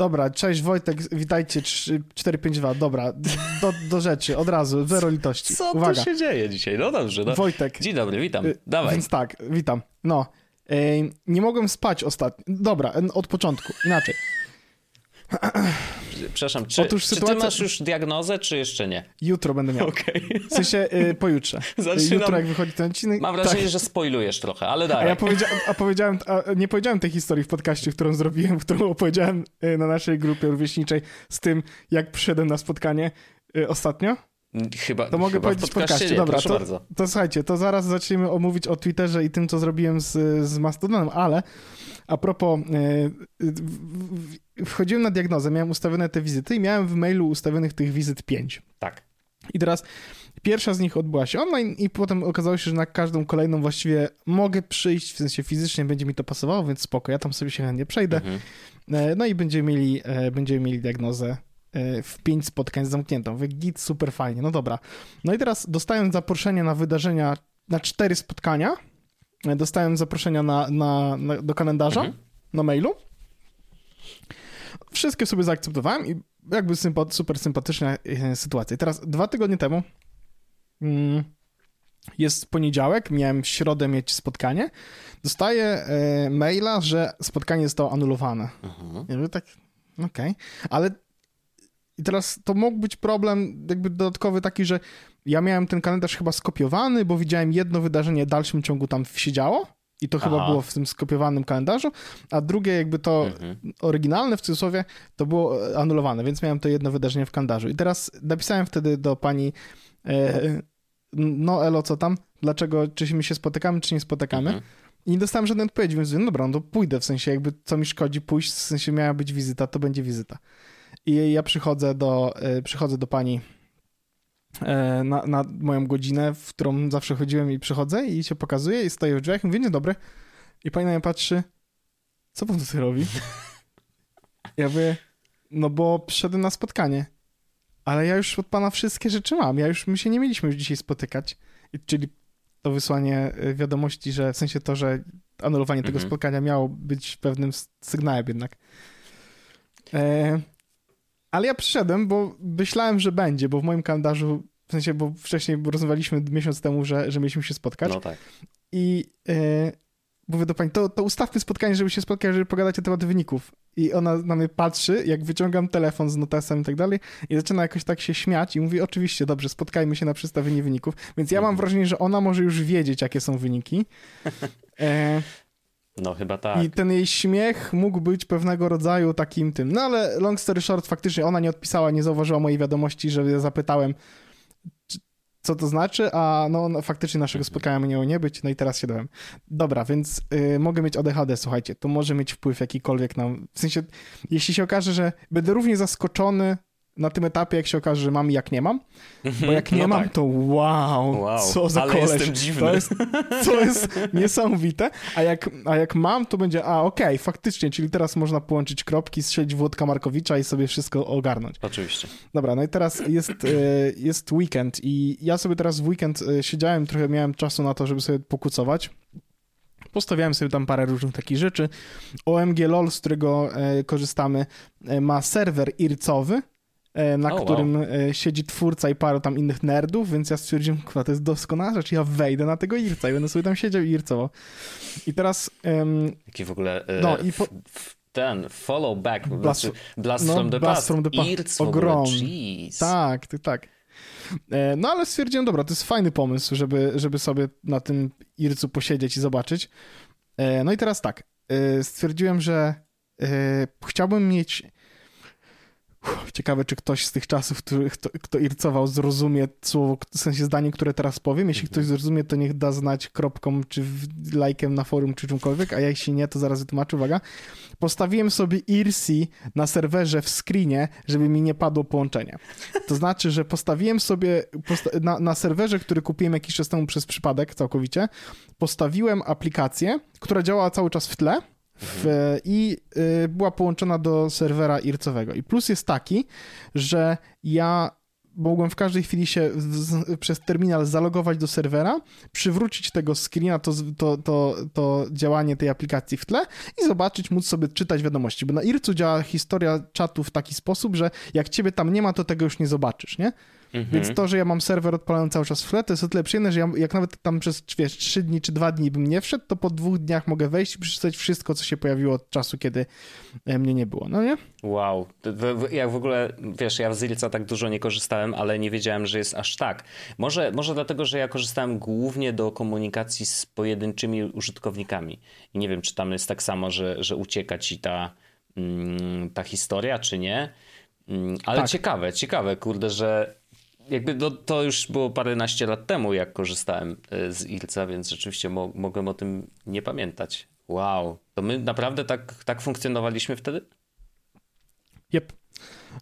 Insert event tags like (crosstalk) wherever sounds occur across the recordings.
Dobra, cześć Wojtek, witajcie 3, 452. Dobra, do, do rzeczy, od razu, zero litości. Co Uwaga. tu się dzieje dzisiaj? No dobrze, no. Wojtek. Dzień dobry, witam. y, Dawaj. Więc tak, witam. No, ej, nie mogłem spać ostatnio. Dobra, od początku, inaczej. (clears throat) Przepraszam, czy, Otóż czy sytuacja- ty masz już diagnozę, czy jeszcze nie? Jutro będę miał. Okej. W sensie y, pojutrze. (laughs) Zaczynam- Jutro jak wychodzi ten odcinek. Mam tak. wrażenie, że spoilujesz trochę, ale A dawaj. ja powiedzia a powiedziałem, a nie powiedziałem tej historii w podcaście, którą zrobiłem, (laughs) którą opowiedziałem y, na naszej grupie rówieśniczej z tym, jak przyszedłem na spotkanie y, ostatnio. Chyba, To mogę chyba powiedzieć w podcaście. nie, Dobra, proszę to, bardzo. to słuchajcie, to zaraz zaczniemy omówić o Twitterze i tym, co zrobiłem z, z Mastodonem, ale a propos, w- wchodziłem na diagnozę, miałem ustawione te wizyty i miałem w mailu ustawionych tych wizyt pięć. Tak. I teraz pierwsza z nich odbyła się online i potem okazało się, że na każdą kolejną właściwie mogę przyjść, w sensie fizycznie będzie mi to pasowało, więc spoko, ja tam sobie się chętnie przejdę. Mhm. E, No i będziemy mieli, e, będziemy mieli diagnozę e, w pięć spotkań zamkniętą. Wy git, super fajnie, no dobra. No i teraz dostałem zaproszenie na wydarzenia, na cztery spotkania. Dostałem zaproszenia na, na, na, do kalendarza, Mhm. na mailu. Wszystkie sobie zaakceptowałem i jakby sympa, super sympatyczna e, sytuacja. I teraz dwa tygodnie temu mm, jest poniedziałek, miałem w środę mieć spotkanie. Dostaję e, maila, że spotkanie zostało anulowane. Mhm. Ja mówię tak, okej, ale i teraz to mógł być problem jakby dodatkowy taki, że ja miałem ten kalendarz chyba skopiowany, bo widziałem jedno wydarzenie w dalszym ciągu tam siedziało i to chyba Aha. było w tym skopiowanym kalendarzu, a drugie jakby to Mhm. oryginalne w cudzysłowie to było e, anulowane, więc miałem to jedno wydarzenie w kalendarzu. I teraz napisałem wtedy do pani e, no Elo, co tam? Dlaczego, czy my się spotykamy, czy nie spotykamy? Mhm. I nie dostałem żadnej odpowiedzi, więc mówię, no dobra, no to pójdę, w sensie jakby co mi szkodzi pójść, w sensie miała być wizyta, to będzie wizyta. I ja przychodzę do, e, przychodzę do pani e, na, na moją godzinę, w którą zawsze chodziłem i przychodzę i się pokazuję i stoję w drzwiach i mówię, dzień dobry. I pani na mnie patrzy, co pan tutaj robi? Ja mówię, no bo przyszedłem na spotkanie, ale ja już od pana wszystkie rzeczy mam, ja już, my się nie mieliśmy już dzisiaj spotykać, I, czyli to wysłanie y, wiadomości, że w sensie to, że anulowanie tego Mhm. spotkania miało być pewnym sygnałem jednak. E, ale ja przyszedłem, bo myślałem, że będzie, bo w moim kalendarzu, w sensie, bo wcześniej rozmawialiśmy miesiąc temu, że, że mieliśmy się spotkać No tak. i e, mówię do pani, to, to ustawmy spotkanie, żeby się spotkać, żeby pogadać na temat wyników. I ona na mnie patrzy, jak wyciągam telefon z notesem i tak dalej i zaczyna jakoś tak się śmiać i mówi, oczywiście, dobrze, spotkajmy się na przedstawienie wyników. Więc ja mam wrażenie, że ona może już wiedzieć, jakie są wyniki. (laughs) E, No chyba tak. I ten jej śmiech mógł być pewnego rodzaju takim tym. No ale long story short, faktycznie ona nie odpisała, nie zauważyła mojej wiadomości, że ja zapytałem, co to znaczy, a no, no faktycznie naszego spotkania miało nie być, no i teraz się dałem. Dobra, więc y, mogę mieć ADHD, słuchajcie, to może mieć wpływ jakikolwiek na... W sensie, jeśli się okaże, że będę równie zaskoczony na tym etapie, jak się okaże, że mam i jak nie mam, (laughs) bo jak nie No mam, tak. to wow, Wow, co za ale koleś. jestem dziwny. To jest, to jest (laughs) niesamowite, a jak, a jak mam, to będzie, a okej, faktycznie, czyli teraz można połączyć kropki, strzelić Włodka Markowicza i sobie wszystko ogarnąć. Oczywiście. Dobra, no i teraz jest, e, jest weekend i ja sobie teraz w weekend e, siedziałem, trochę miałem czasu na to, żeby sobie pokucować. Postawiałem sobie tam parę różnych takich rzeczy. OMG LOL, z którego e, korzystamy, ma serwer ircowy, na O, wow. którym e, siedzi twórca i paru tam innych nerdów, więc ja stwierdziłem, kurwa, to jest doskonała rzecz, ja wejdę na tego irca i będę sobie tam siedział i ircował. I teraz em, Jaki w ogóle e, No i po- ten follow back, Blast- blast, blast no, from the blast past. from the past. Irc Ogrom. Tak, tak, tak. E, No ale stwierdziłem, dobra, to jest fajny pomysł, żeby, żeby sobie na tym ircu posiedzieć i zobaczyć. E, No i teraz tak, e, stwierdziłem, że e, chciałbym mieć... Ciekawe, czy ktoś z tych czasów, który, kto, kto ircował, zrozumie słowo, w sensie zdanie, które teraz powiem. Jeśli ktoś zrozumie, to niech da znać kropką, czy lajkiem na forum, czy czymkolwiek, a jeśli nie, to zaraz wytłumaczę, uwaga. Postawiłem sobie IRC na serwerze w screenie, żeby mi nie padło połączenie. To znaczy, że postawiłem sobie posta- na, na serwerze, który kupiłem jakiś czas temu przez przypadek całkowicie, postawiłem aplikację, która działała cały czas w tle w, i y, była połączona do serwera ircowego. I plus jest taki, że ja mogłem w każdej chwili się z, przez terminal zalogować do serwera, przywrócić tego screena, to, to, to, to działanie tej aplikacji w tle i zobaczyć, móc sobie czytać wiadomości, bo na IRC-u działa historia czatu w taki sposób, że jak ciebie tam nie ma, to tego już nie zobaczysz, nie? Mhm. Więc to, że ja mam serwer odpalony cały czas w tle, to jest o tyle przyjemne, że ja, jak nawet tam przez wiesz, 3 dni czy 2 dni bym nie wszedł, to po dwóch dniach mogę wejść i przeczytać wszystko, co się pojawiło od czasu, kiedy e, mnie nie było, no nie? Wow. Jak w ogóle, wiesz, ja z Ilca tak dużo nie korzystałem, ale nie wiedziałem, że jest aż tak. Może, może dlatego, że ja korzystałem głównie do komunikacji z pojedynczymi użytkownikami. I nie wiem, czy tam jest tak samo, że, że ucieka ci ta, mm, ta historia, czy nie. Mm, ale tak. ciekawe, ciekawe, kurde, że jakby to, to już było paręnaście lat temu, jak korzystałem e, z Ilca, więc rzeczywiście mo mogłem o tym nie pamiętać. Wow, to my naprawdę tak, tak funkcjonowaliśmy wtedy? Yep.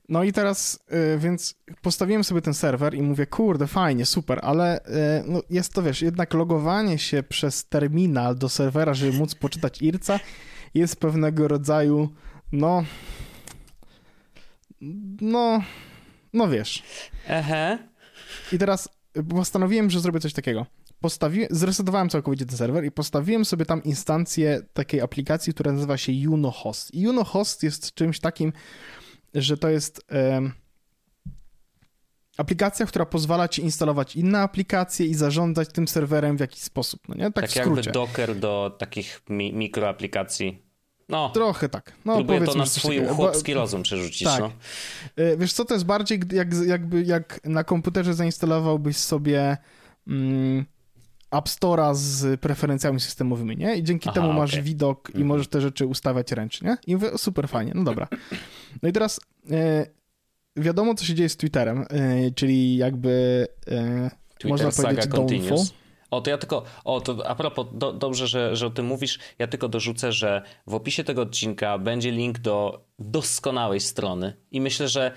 No i teraz, y, więc postawiłem sobie ten serwer i mówię, kurde, fajnie, super, ale y, no jest to, wiesz, jednak logowanie się przez terminal do serwera, żeby móc poczytać IRCA jest pewnego rodzaju, no, no, no wiesz. Aha. I teraz postanowiłem, że zrobię coś takiego. Postawiłem, zresetowałem całkowicie ten serwer i postawiłem sobie tam instancję takiej aplikacji, która nazywa się UnoHost. I UnoHost jest czymś takim, że to jest e, aplikacja, która pozwala ci instalować inne aplikacje i zarządzać tym serwerem w jakiś sposób. No nie? Tak, tak jakby Docker do takich mi mikroaplikacji. No, Trochę tak. No, próbuję to na swój chłopski rozum przerzucić. Tak. No. E, wiesz co, to jest bardziej jak, jakby jak na komputerze zainstalowałbyś sobie mm, App Store'a z preferencjami systemowymi, nie? I dzięki Aha, temu masz okay. widok i mhm. możesz te rzeczy ustawiać ręcznie. I mówię, super fajnie, no dobra. No i teraz e, wiadomo, co się dzieje z Twitterem, e, czyli jakby e, można powiedzieć downfall. O, to ja tylko, o, to a propos, do, dobrze, że, że o tym mówisz. Ja tylko dorzucę, że w opisie tego odcinka będzie link do doskonałej strony i myślę, że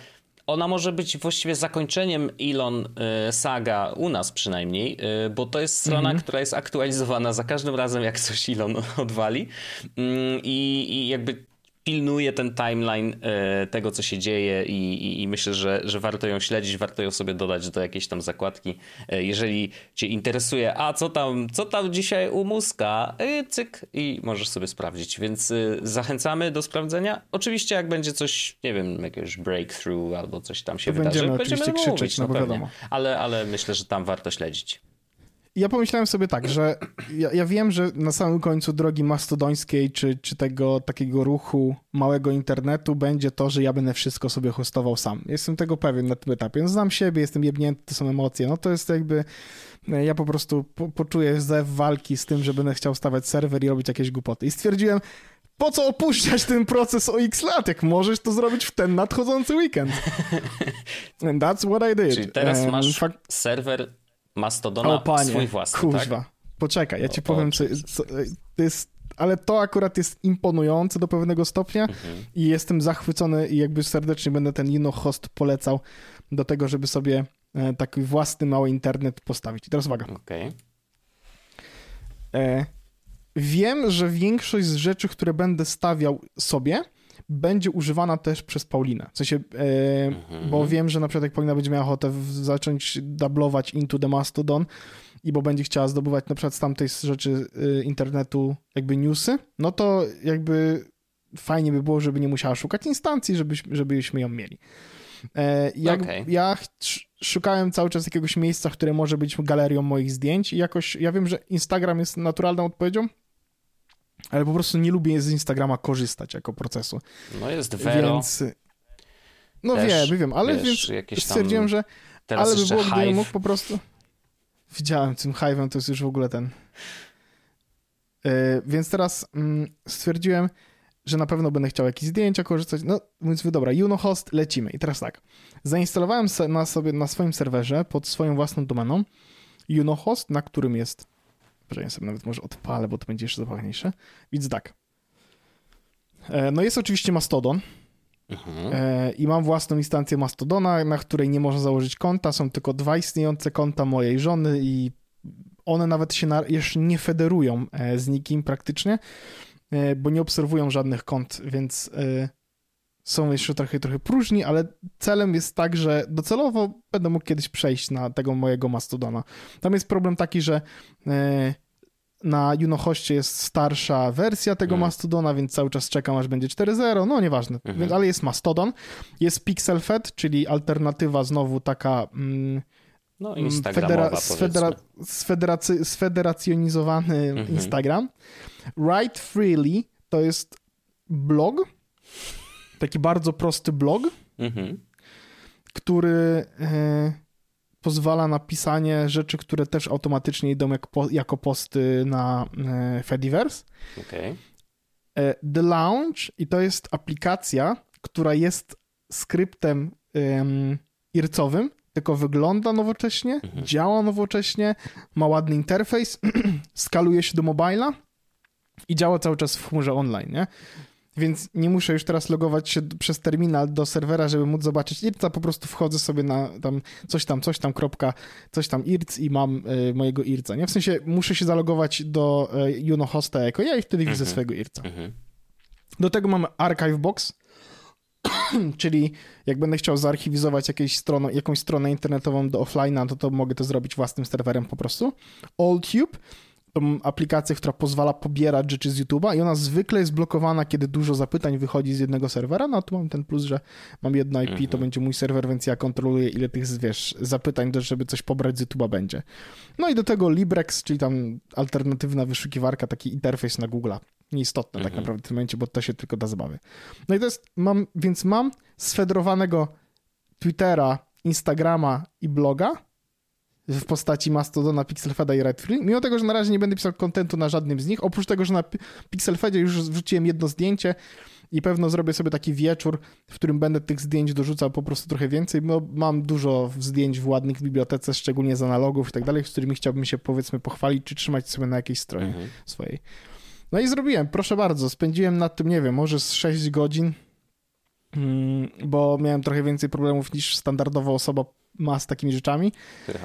ona może być właściwie zakończeniem Elon y, saga u nas przynajmniej, y, bo to jest strona, mm -hmm. która jest aktualizowana za każdym razem, jak coś Elon (laughs) odwali. Mm, I, i jakby pilnuje ten timeline e, tego, co się dzieje i, i, i, myślę, że, że warto ją śledzić, warto ją sobie dodać do jakiejś tam zakładki. E, jeżeli cię interesuje, a co tam, co tam dzisiaj u Muska, e, cyk i możesz sobie sprawdzić, więc zachęcamy do sprawdzenia. Oczywiście jak będzie coś, nie wiem, jakiegoś breakthrough albo coś tam się to wydarzy, będziemy, będziemy krzyczeć, mówić, no, no wiadomo. Ale, ale myślę, że tam warto śledzić ja pomyślałem sobie tak, że ja, ja, wiem, że na samym końcu drogi mastodońskiej, czy, czy tego takiego ruchu małego internetu będzie to, że ja będę wszystko sobie hostował sam. Jestem tego pewien na tym etapie. No, znam siebie, jestem jebnięty, to są emocje. No to jest jakby, ja po prostu po, poczuję zew walki z tym, że będę chciał stawiać serwer i robić jakieś głupoty. I stwierdziłem, po co opuszczać ten proces o x lat, jak możesz to zrobić w ten nadchodzący weekend. (laughs) And that's what I did. Czyli teraz masz serwer Mastodona o, panie, swój własny, kuźwa. Tak? Poczekaj, ja ci o, powiem, co, co, to jest, ale to akurat jest imponujące do pewnego stopnia mhm. i jestem zachwycony i jakby serdecznie będę ten Juno Host polecał do tego, żeby sobie e, taki własny mały internet postawić. I teraz uwaga. Okay. E, wiem, że większość z rzeczy, które będę stawiał sobie, będzie używana też przez Paulinę. W sensie, e, mhm. bo wiem, że na przykład jak Paulina będzie miała ochotę zacząć dublować into the Mastodon i bo będzie chciała zdobywać na przykład z tamtej rzeczy e, internetu jakby newsy, no to jakby fajnie by było, żeby nie musiała szukać instancji, żebyśmy, żebyśmy ją mieli. E, jak, okay. Ja szukałem cały czas jakiegoś miejsca, które może być galerią moich zdjęć i jakoś, ja wiem, że Instagram jest naturalną odpowiedzią, ale po prostu nie lubię z Instagrama korzystać jako procesu. No jest Vero. Więc... No Też, wiem, wiem, ale wiesz, więc stwierdziłem, że ale by było, gdybym mógł po prostu... Widziałem tym Hive'em, to jest już w ogóle ten... Yy, więc teraz mm, stwierdziłem, że na pewno będę chciał jakieś zdjęcia korzystać. No, więc dobra, Unohost, lecimy. I teraz tak, zainstalowałem na sobie, na swoim serwerze pod swoją własną domeną Unohost, na którym jest Poczekaj, sobie nawet może odpalę, bo to będzie jeszcze zabawniejsze. Więc tak. E, no jest oczywiście Mastodon. Mhm. E, I mam własną instancję Mastodona, na której nie można założyć konta. Są tylko dwa istniejące konta mojej żony i one nawet się na, jeszcze nie federują e, z nikim praktycznie, bo nie obserwują żadnych kont, więc są jeszcze trochę, trochę próżni, ale celem jest tak, że docelowo będę mógł kiedyś przejść na tego mojego Mastodona. Tam jest problem taki, że e, na Junohoście jest starsza wersja tego mm. Mastodona, więc cały czas czekam, aż będzie 4.0, no nieważne, mm -hmm. ale jest Mastodon. Jest PixelFed, czyli alternatywa znowu taka... Mm, no, mm, Instagramowa, federa, sfederacy, sfederacjonizowany -hmm. Instagram. Write Freely to jest blog, taki bardzo prosty blog, -hmm. który e, pozwala na pisanie rzeczy, które też automatycznie idą jak po, jako posty na e, Fediverse. Okay. E, The Lounge i to jest aplikacja, która jest skryptem ircowym, tylko wygląda nowocześnie, mhm. działa nowocześnie, ma ładny interfejs, (clears throat) skaluje się do mobila i działa cały czas w chmurze online, nie? Więc nie muszę już teraz logować się przez terminal do serwera, żeby móc zobaczyć IRCA, po prostu wchodzę sobie na tam coś tam, coś tam, kropka, coś tam IRC i mam y, mojego IRCA, nie? W sensie muszę się zalogować do y, Juno Hosta jako ja i wtedy widzę mhm. swojego IRCA. Mhm. Do tego mamy Archive Box, (clears throat) czyli jak będę chciał zarchiwizować jakąś stronę, jakąś stronę internetową do offline'a, to, to mogę to zrobić własnym serwerem po prostu. AllTube tą aplikację, która pozwala pobierać rzeczy z YouTube'a i ona zwykle jest blokowana, kiedy dużo zapytań wychodzi z jednego serwera, no a tu mam ten plus, że mam jedno IP, mhm. to będzie mój serwer, więc ja kontroluję ile tych, wiesz, zapytań, żeby coś pobrać z YouTube'a będzie. No i do tego Librex, czyli tam alternatywna wyszukiwarka, taki interfejs na Google'a. Nieistotne tak mhm. tak naprawdę w tym momencie, bo to się tylko da zabawy. No i to jest, mam, więc mam sfederowanego Twittera, Instagrama i bloga, w postaci Mastodona, Pixelfeda i Redfree, mimo tego, że na razie nie będę pisał kontentu na żadnym z nich, oprócz tego, że na Pixelfedzie już wrzuciłem jedno zdjęcie i pewno zrobię sobie taki wieczór, w którym będę tych zdjęć dorzucał po prostu trochę więcej, bo mam dużo zdjęć w ładnych bibliotece, szczególnie z analogów i tak dalej, z którymi chciałbym się powiedzmy pochwalić, czy trzymać sobie na jakiejś stronie mhm. swojej. No i zrobiłem, proszę bardzo, spędziłem nad tym, nie wiem, może z 6 godzin, bo miałem trochę więcej problemów niż standardowa osoba ma z takimi rzeczami.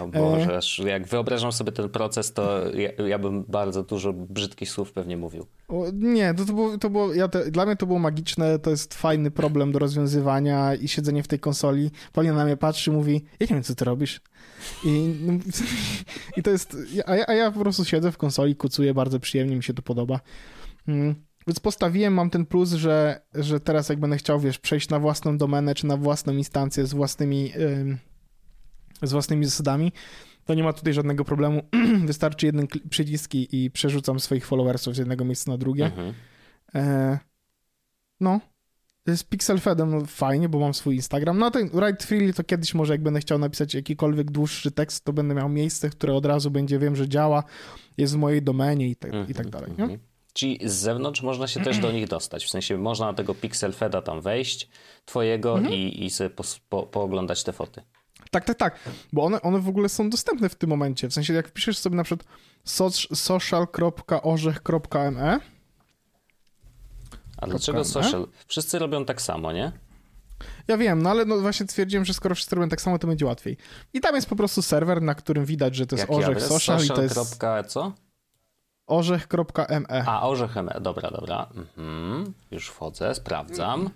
O Boże, e... jak wyobrażam sobie ten proces, to ja, ja, bym bardzo dużo brzydkich słów pewnie mówił. Nie, to, to było, to było ja te, dla mnie to było magiczne, to jest fajny problem do rozwiązywania i siedzenie w tej konsoli. Paulina na mnie patrzy mówi, ja nie wiem, co ty robisz. I, (laughs) i to jest, a ja, a ja po prostu siedzę w konsoli, kucuję, bardzo przyjemnie mi się to podoba. Mm. Więc postawiłem, mam ten plus, że, że teraz jak będę chciał, wiesz, przejść na własną domenę, czy na własną instancję z własnymi z własnymi zasadami, to nie ma tutaj żadnego problemu. (clears throat) Wystarczy jeden przycisk i przerzucam swoich followersów z jednego miejsca na drugie. Mhm. E, no. Z Pixelfedem no, fajnie, bo mam swój Instagram. No ten Write Freely to kiedyś może jak będę chciał napisać jakikolwiek dłuższy tekst, to będę miał miejsce, które od razu będzie, wiem, że działa, jest w mojej domenie i, te, i tak dalej. Nie? Czyli z zewnątrz można się też do nich dostać. W sensie można na tego Pixelfeda tam wejść, twojego mhm. i, i sobie po, po, pooglądać te foty. Tak, tak, tak, bo one, one w ogóle są dostępne w tym momencie. W sensie, jak wpiszesz sobie na przykład social.orzech.me. A dlaczego social? Wszyscy robią tak samo, nie? Ja wiem, no ale no właśnie stwierdziłem, że skoro wszyscy robią tak samo, to będzie łatwiej. I tam jest po prostu serwer, na którym widać, że to jest Jaki Orzech Social, social i to jest... co? Orzech.me. A, orzech.me, dobra, dobra. Mhm. Już wchodzę, sprawdzam.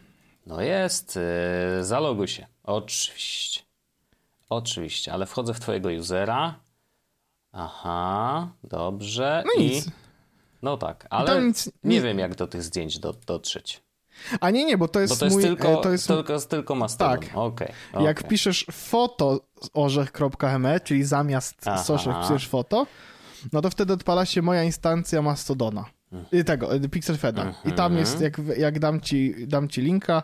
No jest, yy, zaloguj się. Oczywiście. Oczywiście, ale wchodzę w twojego usera. Aha, dobrze. No I... nic. No tak, ale nic, nie nic... wiem jak do tych zdjęć do, dotrzeć. A nie, nie, bo to jest, bo to jest mój... Tylko, to jest tylko, tylko Mastodon. Tak. Okay, okay. Jak piszesz foto z orzech.me, czyli zamiast soszek piszesz foto, no to wtedy odpala się moja instancja Mastodona. Hmm. Tego, y, Pixelfeda. Mm -hmm. I tam jest, jak, jak dam, ci, dam ci linka,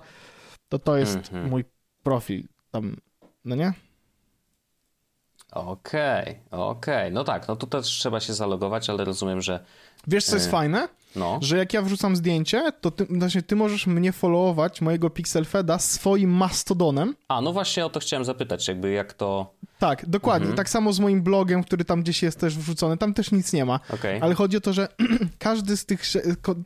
to to jest mm -hmm. mój profil. Tam, no nie? Okej, okay, okej. Okay. No tak, no tu też trzeba się zalogować, ale rozumiem, że... Wiesz, co jest e, fajne? No. Że jak ja wrzucam zdjęcie, to ty, znaczy ty możesz mnie followować, mojego Pixelfeda, swoim mastodonem. A, no właśnie o to chciałem zapytać, jakby jak to... Tak, dokładnie. Mhm. Tak samo z moim blogiem, który tam gdzieś jest też wrzucony, tam też nic nie ma. Okay. Ale chodzi o to, że (clears throat) każdy z tych,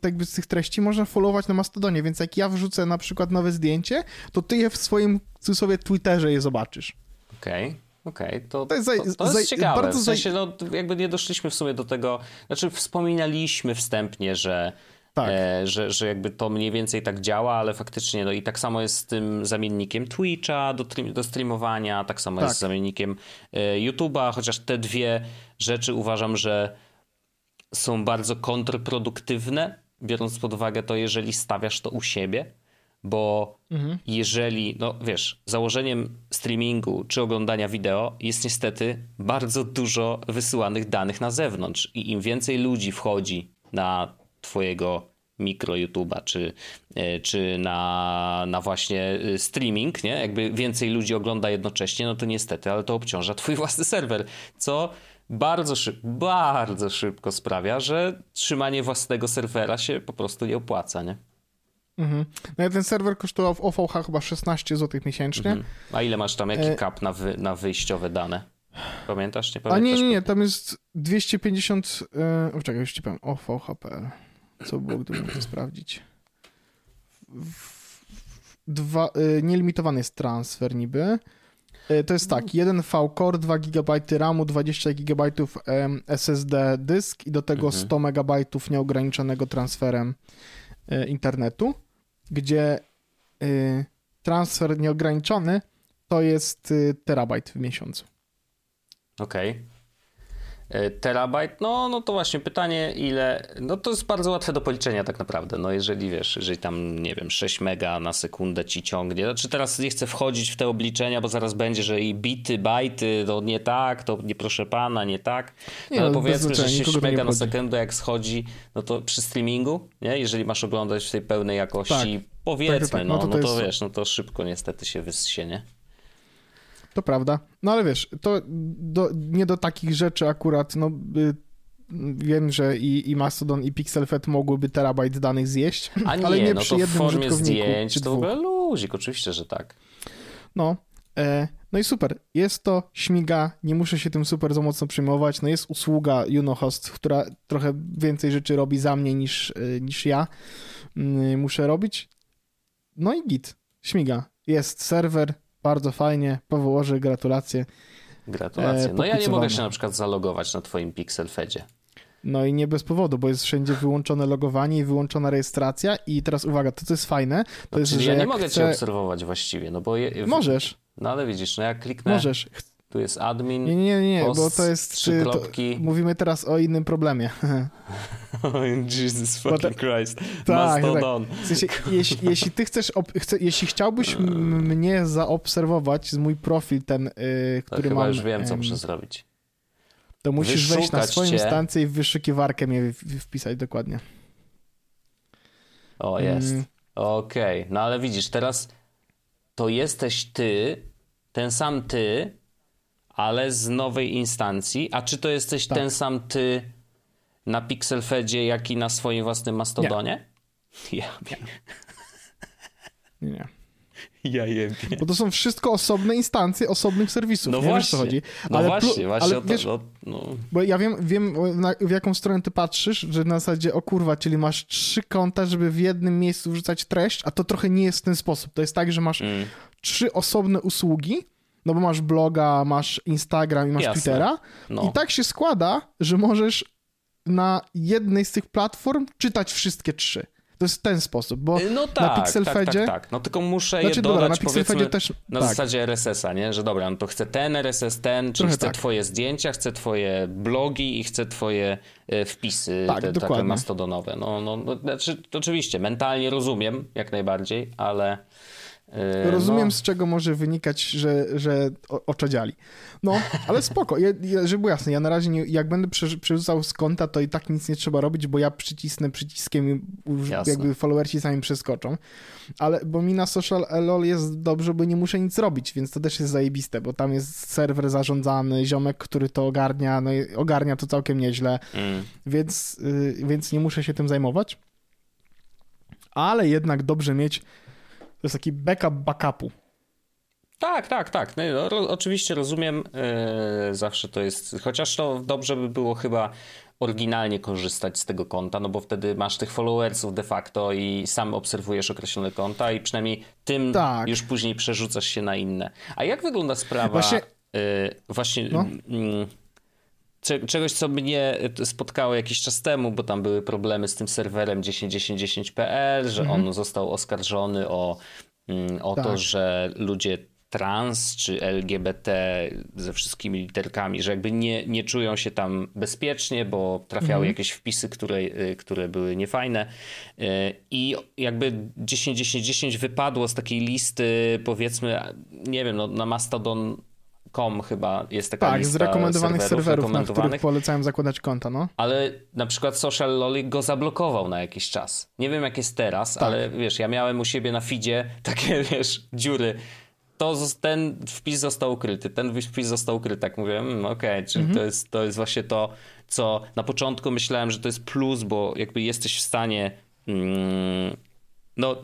jakby z tych treści można followować na mastodonie, więc jak ja wrzucę na przykład nowe zdjęcie, to ty je w swoim, w cudzysłowie, Twitterze je zobaczysz. Okej. Okay. Okej, okay, to, to, jest, to, to jest ciekawe. Bardzo w sensie, no, jakby nie doszliśmy w sumie do tego, znaczy wspominaliśmy wstępnie, że Tak. E, że, że jakby to mniej więcej tak działa, ale faktycznie no i tak samo jest z tym zamiennikiem Twitcha do, do streamowania, tak samo tak. jest z zamiennikiem e, YouTube'a, chociaż te dwie rzeczy uważam, że są bardzo kontrproduktywne, biorąc pod uwagę to, jeżeli stawiasz to u siebie, bo mhm. jeżeli, no wiesz, założeniem streamingu czy oglądania wideo jest niestety bardzo dużo wysyłanych danych na zewnątrz i im więcej ludzi wchodzi na twojego mikro YouTube'a, czy, e, czy na, na właśnie e, streaming, nie? Jakby więcej ludzi ogląda jednocześnie, no to niestety, ale to obciąża twój (laughs) własny serwer, co bardzo, szyb, bardzo szybko sprawia, że trzymanie własnego serwera się po prostu nie opłaca, nie? Mhm. No ten serwer kosztował w OVH chyba 16 zł miesięcznie. Mhm. A ile masz tam, jaki e... kap na, wy, na wyjściowe dane? Pamiętasz? Nie pamiętasz? A nie, nie, nie, tam jest 250, e... o, czekaj, już ci powiem, OVH.pl. Co było, gdybym to sprawdzić? Dwa, e, nielimitowany jest transfer niby. E, to jest tak, jeden V-Core, 2 GB RAMu, 20 GB SSD dysk i do tego mhm. 100 MB nieograniczonego transferem internetu, gdzie e, transfer nieograniczony to jest terabajt w miesiącu. Okej. Okay. E, terabajt, no, no to właśnie pytanie, ile. No to jest bardzo łatwe do policzenia, tak naprawdę. No, jeżeli wiesz, jeżeli tam, nie wiem, 6 mega na sekundę ci ciągnie. Znaczy, teraz nie chcę wchodzić w te obliczenia, bo zaraz będzie, że i bity, bajty, to nie tak, to nie proszę pana, nie tak. No, nie, ale powiedzmy, że 6 mega na sekundę, jak schodzi, no to przy streamingu, nie? Jeżeli masz oglądać w tej pełnej jakości, tak. powiedzmy, tak, tak, no, no, to, no to, jest... wiesz, no to szybko niestety się wyssie, nie? To prawda. No ale wiesz, to do, nie do takich rzeczy akurat, no y, wiem, że i, i Mastodon i PixelFed mogłyby terabajt danych zjeść, (laughs) A nie, (laughs) ale nie no przy to jednym w formie zdjęć to w ogóle luzik, oczywiście, że tak. No, e, no i super. Jest to śmiga, nie muszę się tym super za mocno przejmować. No jest usługa Unohost, która trochę więcej rzeczy robi za mnie niż, e, niż ja y, muszę robić. No i git, śmiga. Jest serwer, bardzo fajnie, powołoży, gratulacje. Gratulacje. E, no ja nie mogę się na przykład zalogować na twoim Pixel Fedzie. No i nie bez powodu, bo jest wszędzie wyłączone logowanie i wyłączona rejestracja i teraz uwaga, to co jest fajne, to no, jest, że ja nie mogę chcę... cię obserwować właściwie, no bo... Je... Możesz. No ale widzisz, no jak kliknę... Możesz. Tu jest admin. Nie, nie, nie, post, bo to jest. To, mówimy teraz o innym problemie. (laughs) Jesus fucking Christ. Tak, tak. W sensie, jeśli, jeśli ty chcesz, chce, jeśli chciałbyś (laughs) mnie zaobserwować z mój profil ten, yy, który to mam. już wiem, co muszę zrobić. To musisz Wyszukać wejść na swoją instancję i w wyszukiwarkę mnie wpisać dokładnie. O, jest. Mm. Okej, okay. no ale widzisz, teraz to jesteś ty, ten sam ty, ale z nowej instancji. A czy to jesteś tak. ten sam ty na Pixelfedzie, jak i na swoim własnym Mastodonie? Nie. Ja nie. nie. Ja jebie. Bo to są wszystko osobne instancje osobnych serwisów. No nie właśnie. Wiesz, co chodzi. No ale właśnie, właśnie ale, wiesz, to, no. Bo ja wiem, wiem na, w jaką stronę ty patrzysz, że na zasadzie, o kurwa, czyli masz trzy konta, żeby w jednym miejscu wrzucać treść, a to trochę nie jest w ten sposób. To jest tak, że masz mm. trzy osobne usługi, no bo masz bloga, masz Instagram i masz Jasne. Twittera. No. I tak się składa, że możesz na jednej z tych platform czytać wszystkie trzy. To jest w ten sposób, bo y, no tak, na Pixelfedzie... Tak, tak, tak. No tylko muszę znaczy, je dodać, dobra, na powiedzmy, też, na tak. zasadzie RSS-a, nie? Że dobra, no to chcę ten RSS, ten, czyli chcę tak. twoje zdjęcia, chcę twoje blogi i chcę twoje y, wpisy tak, te, takie mastodonowe. No, no, no znaczy, oczywiście, mentalnie rozumiem jak najbardziej, ale... Yy, Rozumiem, no. z czego może wynikać, że, że oczadziali. No, ale spoko. Ja, ja, żeby było jasne, ja na razie, nie, jak będę przerzucał z konta, to i tak nic nie trzeba robić, bo ja przycisnę przyciskiem Jasne. jakby followersi sami przeskoczą. Ale, bo mi na social LOL jest dobrze, bo nie muszę nic robić, więc to też jest zajebiste, bo tam jest serwer zarządzany, ziomek, który to ogarnia, no i ogarnia to całkiem nieźle, mm. więc, y, więc nie muszę się tym zajmować. Ale jednak dobrze mieć to jest taki backup backupu. Tak, tak, tak. No, no, oczywiście rozumiem. Yy, zawsze to jest. Chociaż to dobrze by było chyba oryginalnie korzystać z tego konta, no bo wtedy masz tych followersów de facto i sam obserwujesz określone konta i przynajmniej tym tak. już później przerzucasz się na inne. A jak wygląda sprawa właśnie, yy, właśnie no. yy, czegoś, co mnie spotkało jakiś czas temu, bo tam były problemy z tym serwerem 10.10.10.pl, że mhm. on został oskarżony o, mm, o tak. to, że ludzie trans czy LGBT ze wszystkimi literkami, że jakby nie, nie czują się tam bezpiecznie, bo trafiały mhm. jakieś wpisy, które, y, które były niefajne. Y, I jakby 10-10-10 wypadło z takiej listy, powiedzmy, nie wiem, no, na Mastodon Com chyba jest taka tak, z rekomendowanych serwerów, serwerów na których polecałem zakładać konta, no. Ale na przykład Social Lolly go zablokował na jakiś czas. Nie wiem jak jest teraz, tak. ale wiesz, ja miałem u siebie na feedzie takie, (laughs) wiesz, dziury to ten wpis został ukryty, ten wpis został ukryty. Tak mówię, mm, okej, okay, czyli mhm. to, jest, to jest właśnie to, co na początku myślałem, że to jest plus, bo jakby jesteś w stanie mm, no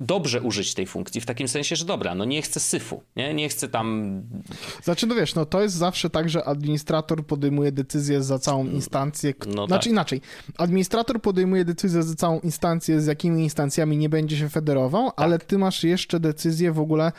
dobrze użyć tej funkcji, w takim sensie, że dobra, no nie chcę syfu, nie, nie chcę tam... Znaczy, no wiesz, no to jest zawsze tak, że administrator podejmuje decyzję za całą instancję, no znaczy tak. inaczej, administrator podejmuje decyzję za całą instancję, z jakimi instancjami nie będzie się federował, tak. ale ty masz jeszcze decyzję w ogóle,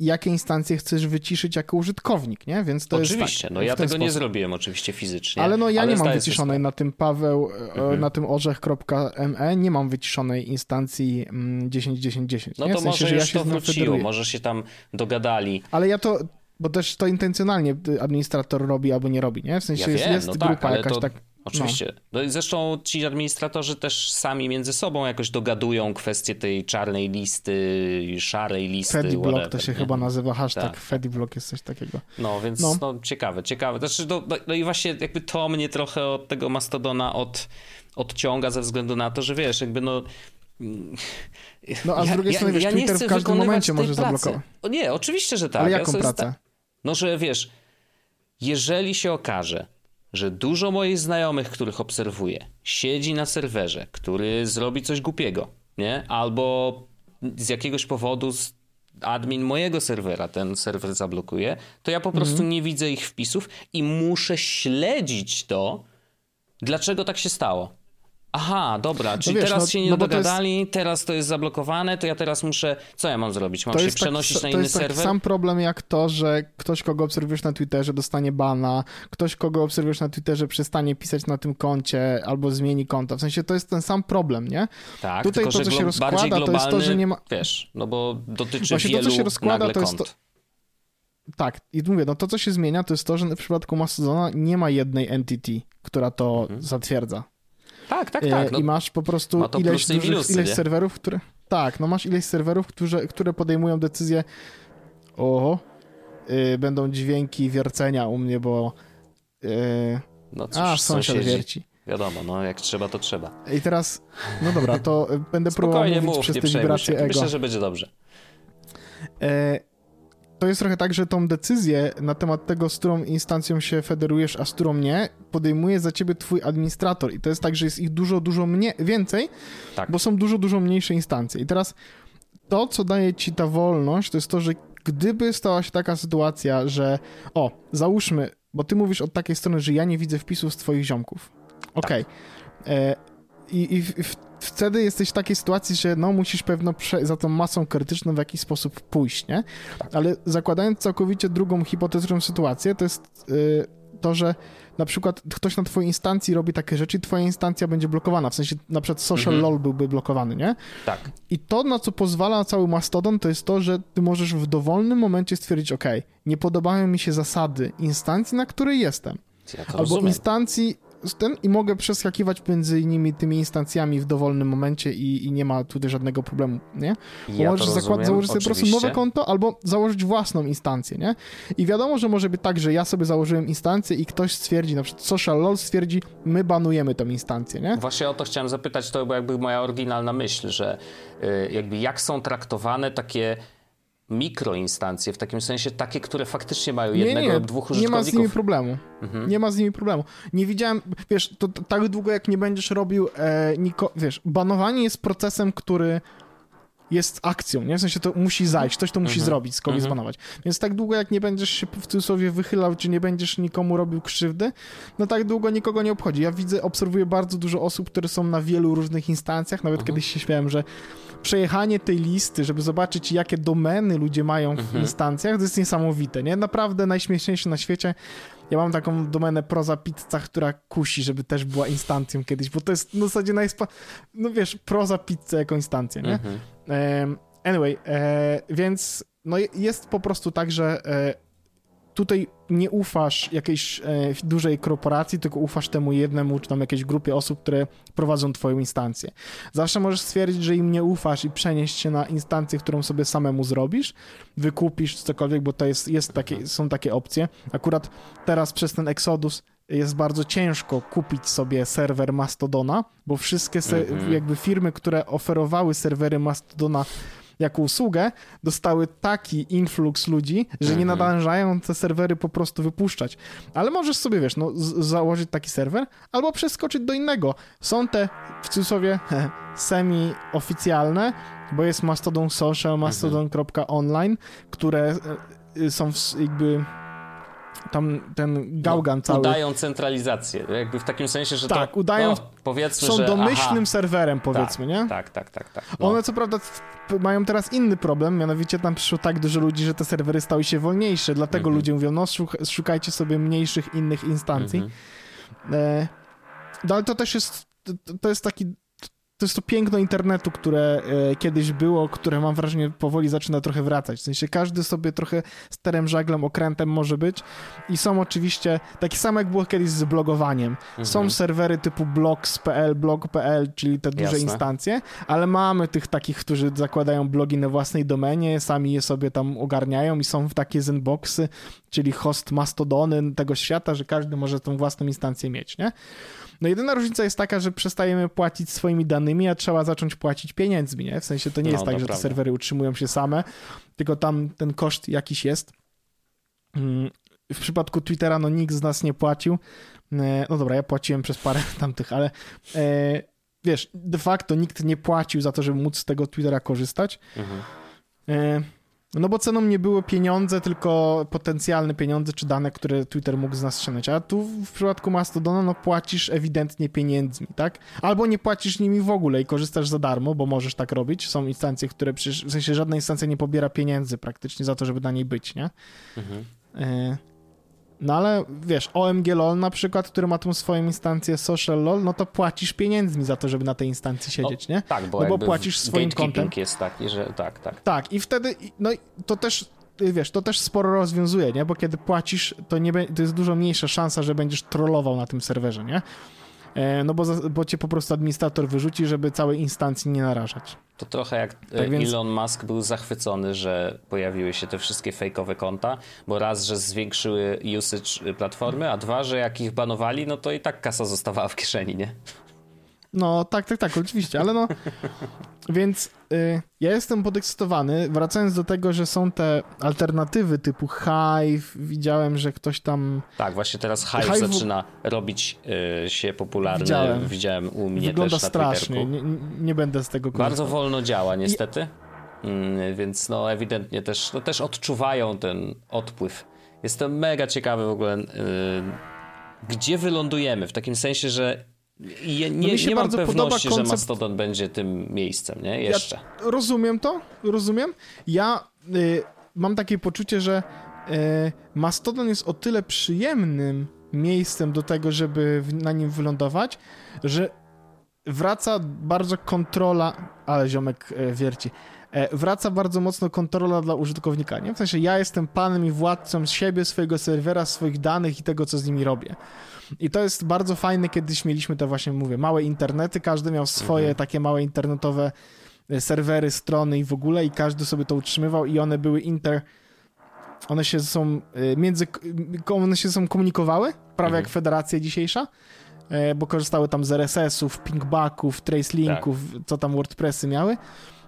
jakie instancje chcesz wyciszyć jako użytkownik, nie, więc to oczywiście, jest tak, no ja tego sposób. nie zrobiłem oczywiście fizycznie. Ale no ja ale nie mam wyciszonej na tym Paweł, e, mhm. na tym orzech.me, nie mam wyciszonej instancji mm, 10, 10, 10. No to w sensie, może że ja się to wróciło, może się tam dogadali. Ale ja to, bo też to intencjonalnie administrator robi albo nie robi, nie? W sensie ja jest, wiem, jest no grupa tak, jakaś to... tak... Oczywiście. No. no. i zresztą ci administratorzy też sami między sobą jakoś dogadują kwestię tej czarnej listy, szarej listy. Fediblock to się nie? chyba nazywa, hashtag tak. Fediblock jest coś takiego. No więc no. no ciekawe, ciekawe. Znaczy, no, no, no, i właśnie jakby to mnie trochę od tego Mastodona od, odciąga ze względu na to, że wiesz, jakby no no a z drugiej ja, strony, wiesz, ja Twitter w każdym momencie może zablokować. O nie, oczywiście, że tak. Ale jaką ja pracę? No, że wiesz, jeżeli się okaże, że dużo moich znajomych, których obserwuję, siedzi na serwerze, który zrobi coś głupiego, nie? Albo z jakiegoś powodu admin mojego serwera ten serwer zablokuje, to ja po prostu mm. nie widzę ich wpisów i muszę śledzić to, dlaczego tak się stało. Aha, dobra, no czyli no wiesz, teraz no, się nie no dogadali, jest... teraz to jest zablokowane, to ja teraz muszę, co ja mam zrobić? Mam się tak przenosić tak, na inny to jest serwer? To sam problem jak to, że ktoś, kogo obserwujesz na Twitterze dostanie bana, ktoś, kogo obserwujesz na Twitterze przestanie pisać na tym koncie albo zmieni konto. W sensie to jest ten sam problem, nie? Tak, Tutaj tylko, to, co się rozkłada, to jest to, że nie ma... Wiesz, no bo dotyczy Właśnie wielu to, co się rozkłada, to jest to... Tak, i mówię, no to, co się zmienia, to jest to, że w przypadku Mastodona nie ma jednej entity, która to mhm. zatwierdza. Tak, tak, tak. No, I masz po prostu ileś, dużych, minusy, ileś serwerów, które... Tak, no masz ileś serwerów, które, które podejmują decyzję oho, yy, będą dźwięki wiercenia u mnie, bo yy, no cóż, a, sąsiad wierci. Wiadomo, no jak trzeba, to trzeba. I teraz, no dobra, to będę (laughs) próbował mówić mów, przez te wibracje ego. Myślę, że będzie dobrze. Yy, to jest trochę tak, że tą decyzję na temat tego, z którą instancją się federujesz, a z którą nie, podejmuje za ciebie twój administrator. I to jest tak, że jest ich dużo, dużo mnie więcej, tak. bo są dużo, dużo mniejsze instancje. I teraz to, co daje ci ta wolność, to jest to, że gdyby stała się taka sytuacja, że o, załóżmy, bo ty mówisz od takiej strony, że ja nie widzę wpisów z twoich ziomków. Okej. Okay. Tak. I, I w, wtedy jesteś w takiej sytuacji, że no musisz pewno za tą masą krytyczną w jakiś sposób pójść, nie? Ale zakładając całkowicie drugą hipotetyczną sytuację, to jest yy, to, że na przykład ktoś na twojej instancji robi takie rzeczy i twoja instancja będzie blokowana, w sensie na przykład social mhm. lol byłby blokowany, nie? Tak. I to, na co pozwala cały Mastodon, to jest to, że ty możesz w dowolnym momencie stwierdzić, ok, nie podobają mi się zasady instancji, na której jestem. Ja Albo rozumiem. instancji, ten i mogę przeskakiwać między nimi tymi instancjami w dowolnym momencie i, i nie ma tutaj żadnego problemu, nie? Bo ja możesz zakład, założyć sobie oczywiście. po prostu nowe konto albo założyć własną instancję, nie? I wiadomo, że może być tak, że ja sobie założyłem instancję i ktoś stwierdzi, na przykład Social LOL stwierdzi, my banujemy tą instancję, nie? Właśnie o to chciałem zapytać, to była jakby moja oryginalna myśl, że y, jakby jak są traktowane takie mikroinstancje, w takim sensie takie, które faktycznie mają jednego nie, nie, lub dwóch użytkowników. Nie ma z nimi problemu. Mhm. Nie ma z nimi problemu. Nie widziałem, wiesz, to, to tak długo jak nie będziesz robił, e, niko, wiesz, banowanie jest procesem, który jest akcją, nie? W sensie to musi zajść, ktoś to musi Mhm. zrobić, skogoś Mhm. zbanować. Więc tak długo, jak nie będziesz się w cudzysłowie wychylał, czy nie będziesz nikomu robił krzywdy, no tak długo nikogo nie obchodzi. Ja widzę, obserwuję bardzo dużo osób, które są na wielu różnych instancjach, nawet Mhm. kiedyś się śmiałem, że przejechanie tej listy, żeby zobaczyć, jakie domeny ludzie mają w Mhm. instancjach, to jest niesamowite, nie? Naprawdę najśmieszniejsze na świecie. Ja mam taką domenę Proza Pizza, która kusi, żeby też była instancją kiedyś, bo to jest w zasadzie najspa... No wiesz, Proza Pizza jako instancja, nie? Mhm. Anyway, e, więc no je- jest po prostu tak, że e, tutaj nie ufasz jakiejś e, dużej korporacji, tylko ufasz temu jednemu, czy tam jakiejś grupie osób, które prowadzą twoją instancję. Zawsze możesz stwierdzić, że im nie ufasz i przenieść się na instancję, którą sobie samemu zrobisz, wykupisz cokolwiek, bo to jest, jest takie, są takie opcje. Akurat teraz przez ten Exodus jest bardzo ciężko kupić sobie serwer Mastodona, bo wszystkie se- Mhm. jakby firmy, które oferowały serwery Mastodona jako usługę, dostały taki influx ludzi, że nie Mhm. nadążają te serwery po prostu wypuszczać. Ale możesz sobie, wiesz, no, założyć taki serwer albo przeskoczyć do innego. Są te, w cudzysłowie, (laughs) semi-oficjalne, bo jest Mastodon Social, mastodon.online, które e, są w, jakby tam ten gałgan cały. Udają centralizację, jakby w takim sensie, że Tak, to, udają- no, powiedzmy, są że, domyślnym aha, serwerem, powiedzmy, nie? Tak, tak, tak, tak. No. One co prawda mają teraz inny problem, mianowicie tam przyszło tak dużo ludzi, że te serwery stały się wolniejsze, dlatego Mhm. ludzie mówią, no szuk- szukajcie sobie mniejszych innych instancji. Mhm. E, no ale to też jest, to jest taki, to jest to piękno internetu, które e, kiedyś było, które mam wrażenie powoli zaczyna trochę wracać. W sensie każdy sobie trochę starym żaglem, okrętem może być i są oczywiście, takie same jak było kiedyś z blogowaniem. Są Mhm. serwery typu blogs.pl, blog.pl, czyli te duże Jasne. instancje, ale mamy tych takich, którzy zakładają blogi na własnej domenie, sami je sobie tam ogarniają i są w takie zenboxy, czyli host mastodony tego świata, że każdy może tą własną instancję mieć, nie? No jedyna różnica jest taka, że przestajemy płacić swoimi danymi, a trzeba zacząć płacić pieniędzmi, nie? W sensie to nie No, jest tak, że te serwery utrzymują się same, tylko tam ten koszt jakiś jest. Mm, W przypadku Twittera, no nikt z nas nie płacił. E, No dobra, ja płaciłem przez parę (laughs) tamtych, ale e, wiesz, de facto nikt nie płacił za to, żeby móc z tego Twittera korzystać. Mhm. No bo ceną nie były pieniądze, tylko potencjalne pieniądze czy dane, które Twitter mógł z nas ściągnąć. A tu w przypadku Mastodona no płacisz ewidentnie pieniędzmi, tak? Albo nie płacisz nimi w ogóle i korzystasz za darmo, bo możesz tak robić. Są instancje, które przecież, w sensie żadna instancja nie pobiera pieniędzy praktycznie za to, żeby na niej być, nie? Mhm. E, No ale wiesz, OMG LOL na przykład, który ma tą swoją instancję Social LOL, no to płacisz pieniędzmi za to, żeby na tej instancji siedzieć, nie? Tak, bo, No bo płacisz swoim kontem. jest taki, że tak, tak. Tak, i wtedy, no i to też, y, wiesz, to też sporo rozwiązuje, nie? Bo kiedy płacisz, to, nie, to jest dużo mniejsza szansa, że będziesz trollował na tym serwerze, nie? E, No bo, bo cię po prostu administrator wyrzuci, żeby całej instancji nie narażać. To trochę jak Tak e, więc- Elon Musk był zachwycony, że pojawiły się te wszystkie fejkowe konta, bo raz, że zwiększyły usage platformy, a dwa, że jak ich banowali, no to i tak kasa zostawała w kieszeni, nie? No tak, tak, tak, oczywiście, ale no. Więc y, ja jestem podekscytowany. Wracając do tego, że są te alternatywy typu Hive, widziałem, że ktoś tam. Tak, właśnie teraz Hive Hive- zaczyna robić e, się popularny. Widziałem. Widziałem u mnie wygląda też na strasznie. Nie, nie będę z tego korzystał. Bardzo wolno działa niestety, Mm, więc no ewidentnie też, no, też odczuwają ten odpływ. Jestem mega ciekawy w ogóle, y, gdzie wylądujemy, w takim sensie, że je, nie, No mi się nie mam bardzo podoba pewności, że koncept- Mastodon będzie tym miejscem, nie? Jeszcze. Ja rozumiem to, rozumiem. Ja y, mam takie poczucie, że y, Mastodon jest o tyle przyjemnym miejscem do tego, żeby w, na nim wylądować, że wraca bardzo kontrola, ale ziomek e, wierci, e, wraca bardzo mocno kontrola dla użytkownika, nie? W sensie ja jestem panem i władcą z siebie, swojego serwera, swoich danych i tego, co z nimi robię. I to jest bardzo fajne, kiedyś mieliśmy te właśnie, mówię, małe internety, każdy miał swoje Mhm. takie małe internetowe e, serwery, strony i w ogóle i każdy sobie to utrzymywał i one były inter... One się są e, między... One się są komunikowały, prawie Mhm. jak federacja dzisiejsza, e, bo korzystały tam z RSS-ów, pingbacków, tracelinków, co tam WordPressy miały.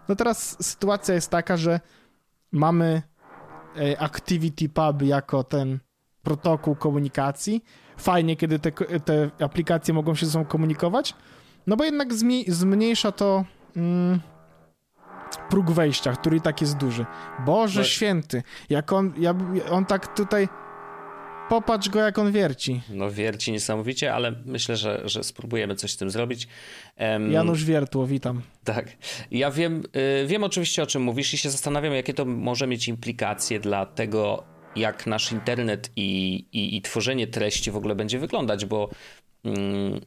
No teraz sytuacja jest taka, że mamy e, ActivityPub jako ten protokół komunikacji. Fajnie, kiedy te, te aplikacje mogą się ze sobą komunikować, no bo jednak zmniejsza to mm, próg wejścia, który i tak jest duży. Boże No- święty, jak on, ja, on tak tutaj... Popatrz go, jak on wierci. No wierci niesamowicie, ale myślę, że, że spróbujemy coś z tym zrobić. Em, Janusz Wiertło, witam. Tak. Ja wiem, y, wiem oczywiście o czym mówisz i się zastanawiam, jakie to może mieć implikacje dla tego, jak nasz internet i, i, i tworzenie treści w ogóle będzie wyglądać, bo mm,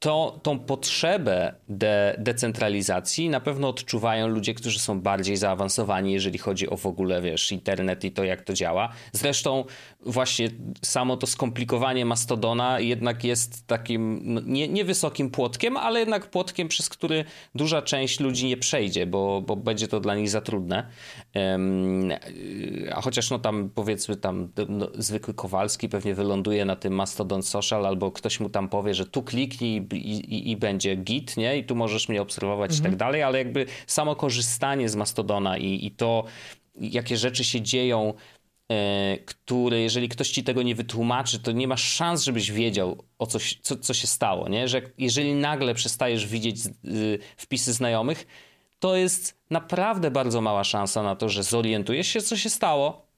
to, tą potrzebę de, decentralizacji na pewno odczuwają ludzie, którzy są bardziej zaawansowani, jeżeli chodzi o w ogóle, wiesz, internet i to, jak to działa. Zresztą właśnie samo to skomplikowanie Mastodona jednak jest takim no, nie, niewysokim płotkiem, ale jednak płotkiem, przez który duża część ludzi nie przejdzie, bo, bo będzie to dla nich za trudne. Em, a chociaż no tam powiedzmy tam no, zwykły Kowalski pewnie wyląduje na tym Mastodon Social albo ktoś mu tam powie, że tu kliknij i, i, będzie git, nie? I tu możesz mnie obserwować i tak dalej, ale jakby samo korzystanie z Mastodona i, i to, jakie rzeczy się dzieją, e, które jeżeli ktoś ci tego nie wytłumaczy, to nie masz szans, żebyś wiedział, o coś, co, co się stało, nie? Że jeżeli nagle przestajesz widzieć y, wpisy znajomych, to jest naprawdę bardzo mała szansa na to, że zorientujesz się, co się stało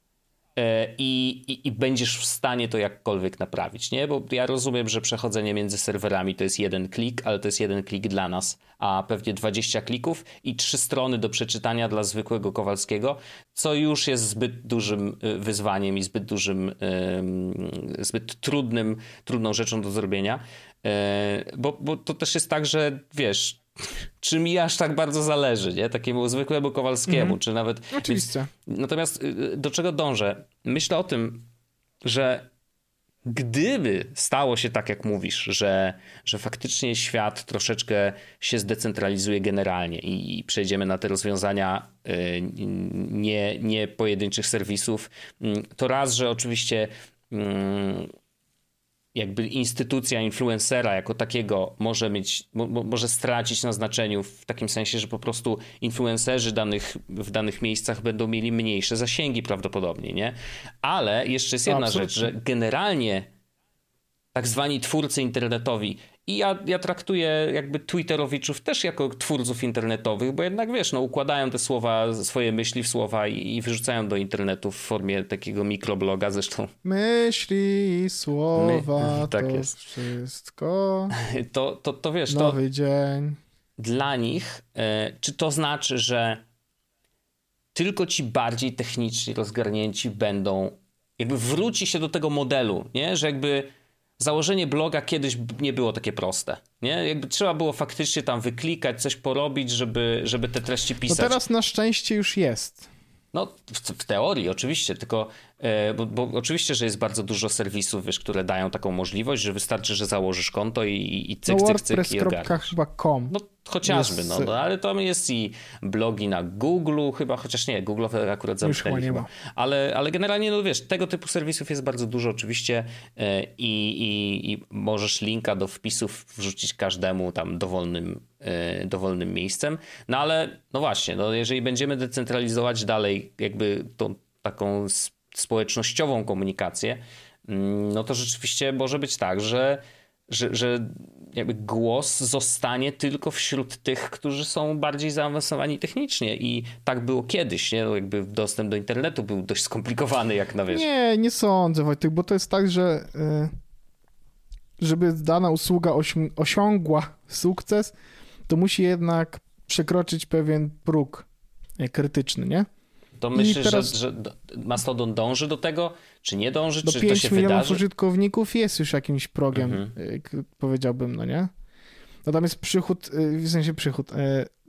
i, i, i będziesz w stanie to jakkolwiek naprawić, nie? Bo ja rozumiem, że przechodzenie między serwerami to jest jeden klik, ale to jest jeden klik dla nas, a pewnie 20 klików i trzy strony do przeczytania dla zwykłego Kowalskiego, co już jest zbyt dużym y, wyzwaniem i zbyt dużym, ym, zbyt trudnym, trudną rzeczą do zrobienia. E, Bo, bo to też jest tak, że wiesz, czy mi aż tak bardzo zależy, nie? Takiemu zwykłemu Kowalskiemu, czy nawet... Oczywiście. Natomiast y, do czego dążę? Myślę o tym, że gdyby stało się tak, jak mówisz, że, że faktycznie świat troszeczkę się zdecentralizuje generalnie i, i przejdziemy na te rozwiązania y, nie, nie pojedynczych serwisów, mm, to raz, że oczywiście mm, jakby instytucja influencera jako takiego może mieć, mo, mo- może stracić na znaczeniu w takim sensie, że po prostu influencerzy danych, w danych miejscach będą mieli mniejsze zasięgi prawdopodobnie, nie? Ale jeszcze jest jedna Absolutnie. rzecz, że generalnie tak zwani twórcy internetowi i ja, ja traktuję jakby Twitterowiczów też jako twórców internetowych, bo jednak wiesz, no układają te słowa, swoje myśli w słowa i, i wyrzucają do internetu w formie takiego mikrobloga, zresztą Myśli, słowa, My- (laughs) tak to jest. wszystko. (laughs) to, to, to wiesz, to, Nowy dzień. dla nich, e, czy to znaczy, że tylko ci bardziej techniczni rozgarnięci będą, jakby wróci się do tego modelu, nie? że jakby założenie bloga kiedyś nie było takie proste. Nie? Jakby trzeba było faktycznie tam wyklikać, coś porobić, żeby, żeby te treści No pisać. teraz na szczęście już jest. No, w, w teorii oczywiście, tylko bo, bo oczywiście, że jest bardzo dużo serwisów, wiesz, które dają taką możliwość, że wystarczy, że założysz konto i, i cyk, No cyk, cyk i ogarniesz. wordpress.com. No chociażby, Jest- no, no, ale tam jest i blogi na Google chyba, chociaż nie, Google akurat zamknęli chyba nie chyba. ma. Ale, ale generalnie, no wiesz, tego typu serwisów jest bardzo dużo oczywiście e, i, i, i możesz linka do wpisów wrzucić każdemu tam dowolnym, e, dowolnym miejscem. No ale, no właśnie, no jeżeli będziemy decentralizować dalej jakby tą taką społecznościową komunikację, mm, no to rzeczywiście może być tak, że że, że jakby głos zostanie tylko wśród tych, którzy są bardziej zaawansowani technicznie i tak było kiedyś, nie? No jakby dostęp do internetu był dość skomplikowany, jak na wiesz. Nie, nie sądzę, Wojtek, bo to jest tak, że y, żeby dana usługa osi- osiągła sukces, to musi jednak przekroczyć pewien próg y, krytyczny, nie? To myślisz, teraz- że, że Mastodon dąży do tego, czy nie dąży, Do czy to 5 się milionów wydarzy? użytkowników jest już jakimś progiem, Mhm. y, powiedziałbym, no nie? Tam jest przychód, y, w sensie przychód, y,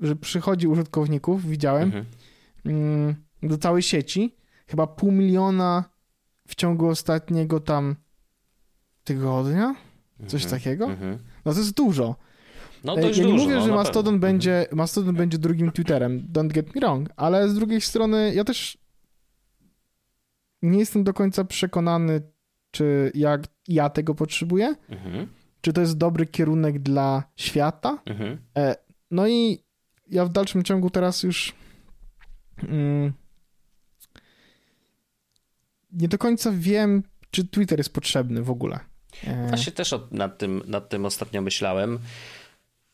że przychodzi użytkowników, widziałem, Mhm. mm, do całej sieci, chyba pół miliona w ciągu ostatniego tam tygodnia, coś Mhm. takiego. Mhm. No to jest dużo. No E, dość ja nie dużo, mówię, no, że Mastodon pewno. będzie, Mastodon będzie drugim Twitterem, don't get me wrong, ale z drugiej strony ja też nie jestem do końca przekonany, czy jak ja tego potrzebuję, Mhm. czy to jest dobry kierunek dla świata. Mhm. No i ja w dalszym ciągu teraz już mm, nie do końca wiem, czy Twitter jest potrzebny w ogóle. E, Właśnie też nad, tym, nad tym ostatnio myślałem.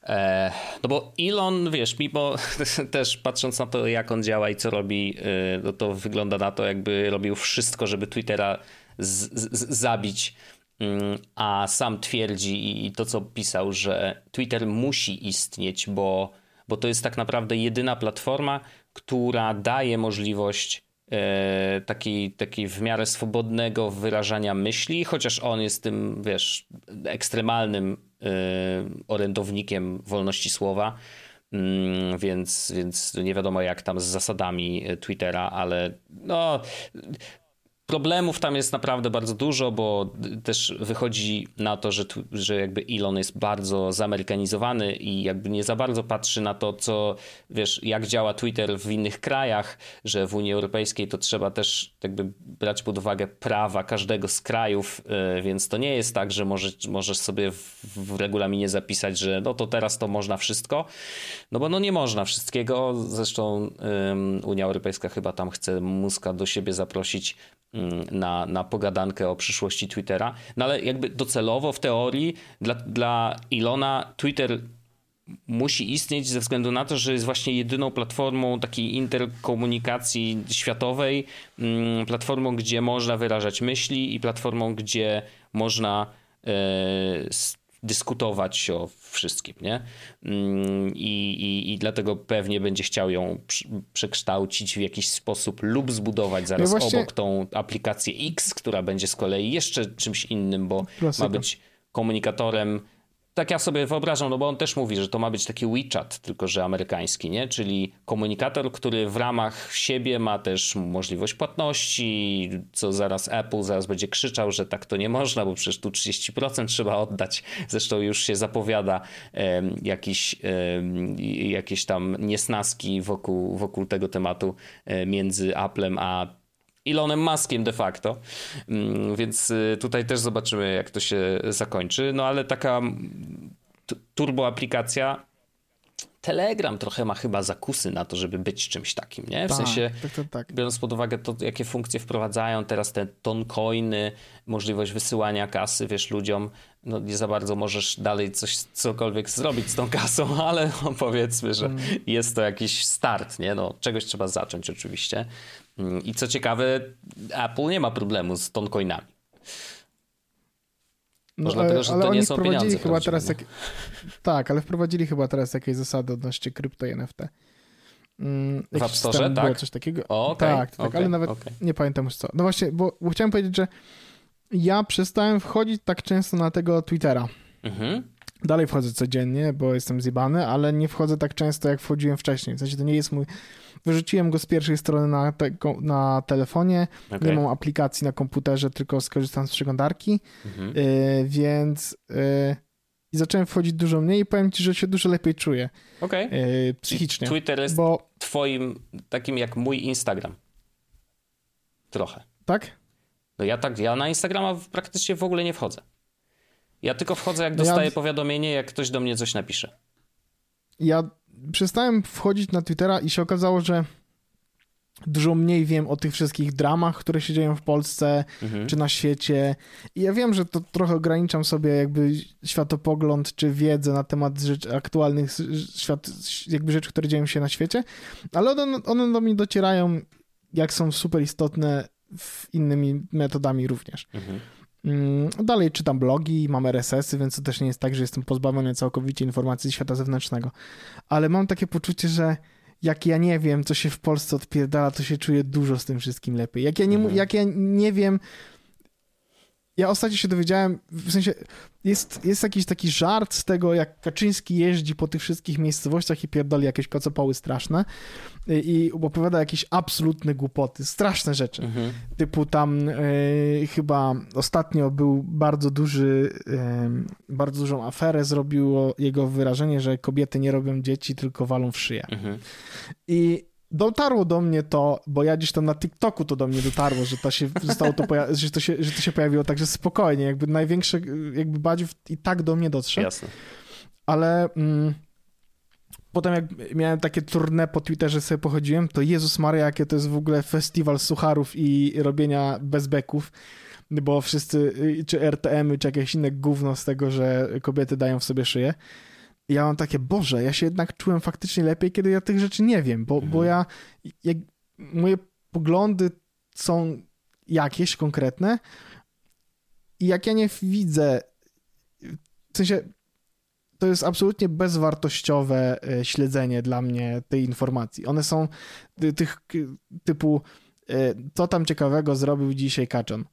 E, no bo Elon, wiesz, mimo (laughs) też patrząc na to, jak on działa i co robi, e, no to wygląda na to, jakby robił wszystko, żeby Twittera z, z, zabić. Mm, a sam twierdzi i to, co pisał, że Twitter musi istnieć, bo, bo to jest tak naprawdę jedyna platforma, która daje możliwość e, takiej, takiej w miarę swobodnego wyrażania myśli, chociaż on jest tym, wiesz, ekstremalnym orędownikiem wolności słowa. Mm, więc, więc nie wiadomo jak tam z zasadami Twittera, ale no, Problemów tam jest naprawdę bardzo dużo, bo też wychodzi na to, że, że jakby Elon jest bardzo zamerykanizowany i jakby nie za bardzo patrzy na to, co wiesz, jak działa Twitter w innych krajach, że w Unii Europejskiej to trzeba też jakby brać pod uwagę prawa każdego z krajów, e, więc to nie jest tak, że możesz, możesz sobie w, w regulaminie zapisać, że no to teraz to można wszystko, no bo no nie można wszystkiego. Zresztą um, Unia Europejska chyba tam chce Muska do siebie zaprosić na, na pogadankę o przyszłości Twittera. No ale jakby docelowo w teorii dla, dla Ilona Twitter musi istnieć ze względu na to, że jest właśnie jedyną platformą takiej interkomunikacji światowej, mm, platformą, gdzie można wyrażać myśli i platformą, gdzie można e, dyskutować o wszystkim, nie? Mm, I, i, i dlatego pewnie będzie chciał ją przekształcić w jakiś sposób lub zbudować zaraz no właśnie... obok tą aplikację X, która będzie z kolei jeszcze czymś innym, bo Klasyka. ma być komunikatorem tak ja sobie wyobrażam, no bo on też mówi, że to ma być taki WeChat, tylko że amerykański, nie? Czyli komunikator, który w ramach siebie ma też możliwość płatności, co zaraz Apple zaraz będzie krzyczał, że tak to nie można, bo przecież tu 30% trzeba oddać. Zresztą już się zapowiada um, jakiś, jakieś tam niesnaski wokół, wokół tego tematu um, między Applem a Elonem Muskiem de facto. Mm, więc y, tutaj też zobaczymy, jak to się zakończy. No ale taka turbo aplikacja. Telegram trochę ma chyba zakusy na to, żeby być czymś takim, nie? W tak, sensie, tak, tak, tak. biorąc pod uwagę to, jakie funkcje wprowadzają, teraz te toncoiny, możliwość wysyłania kasy, wiesz, ludziom, no nie za bardzo możesz dalej coś, cokolwiek zrobić z tą kasą, (laughs) ale no, powiedzmy, że mm. jest to jakiś start, nie? No, czegoś trzeba zacząć oczywiście. Mm, I co ciekawe, Apple nie ma problemu z toncoinami. No, dlatego, że ale to nie są pieniądze. Chyba teraz jak... Tak, ale wprowadzili chyba teraz jakieś zasady odnośnie krypto i NFT. Mm, w App Store, tak? coś takiego. O, okay, tak, tak okay, ale nawet okay. nie pamiętam już co. No właśnie, bo, bo, chciałem powiedzieć, że ja przestałem wchodzić tak często na tego Twittera. Mhm. Dalej wchodzę codziennie, bo jestem zjebany, ale nie wchodzę tak często, jak wchodziłem wcześniej. W sensie to nie jest mój Wyrzuciłem go z pierwszej strony na, te, na telefonie. Okay. Nie mam aplikacji na komputerze, tylko skorzystam z przeglądarki. Mhm. Y, więc y, i zacząłem wchodzić dużo mniej i powiem ci, że się dużo lepiej czuję. Okay. Y, psychicznie. Twitter jest bo... twoim takim jak mój Instagram. Trochę. Tak? No ja tak, ja na Instagrama praktycznie w ogóle nie wchodzę. Ja tylko wchodzę, jak dostaję ja... powiadomienie, jak ktoś do mnie coś napisze. Ja przestałem wchodzić na Twittera i się okazało, że dużo mniej wiem o tych wszystkich dramach, które się dzieją w Polsce mhm. czy na świecie. I ja wiem, że to trochę ograniczam sobie jakby światopogląd czy wiedzę na temat rzeczy, aktualnych świat, jakby rzeczy, które dzieją się na świecie, ale one, one do mnie docierają, jak są super istotne innymi metodami również. Mhm. Mm, dalej czytam blogi, mam RSS-y, więc to też nie jest tak, że jestem pozbawiony całkowicie informacji świata zewnętrznego. Ale mam takie poczucie, że jak ja nie wiem, co się w Polsce odpierdala, to się czuję dużo z tym wszystkim lepiej. Jak ja nie, mhm. jak ja nie wiem, ja ostatnio się dowiedziałem, w sensie jest, jest jakiś taki żart z tego, jak Kaczyński jeździ po tych wszystkich miejscowościach i pierdoli jakieś kocopoły straszne i opowiada jakieś absolutne głupoty, straszne rzeczy. Mhm. Typu tam y, chyba ostatnio był bardzo duży, y, bardzo dużą aferę zrobiło jego wyrażenie, że kobiety nie robią dzieci, tylko walą w szyję. Mhm. I dotarło do mnie to, bo ja gdzieś tam na TikToku to do mnie dotarło, że to się zostało to, że to się, że to się pojawiło, także spokojnie, jakby największe, jakby Badziów i tak do mnie dotrze. Jasne. Ale mm, potem jak miałem takie tournée po Twitterze sobie pochodziłem, to Jezus Maria, jakie to jest w ogóle festiwal sucharów i robienia bezbeków, bo wszyscy, czy RTM-y, czy jakieś inne gówno z tego, że kobiety dają w sobie szyję. Ja mam takie, Boże, ja się jednak czułem faktycznie lepiej, kiedy ja tych rzeczy nie wiem, bo, mhm. bo ja, moje poglądy są jakieś konkretne i jak ja nie widzę, w sensie to jest absolutnie bezwartościowe e, śledzenie dla mnie tej informacji. One są tych typu, e, co tam ciekawego zrobił dzisiaj Kaczon.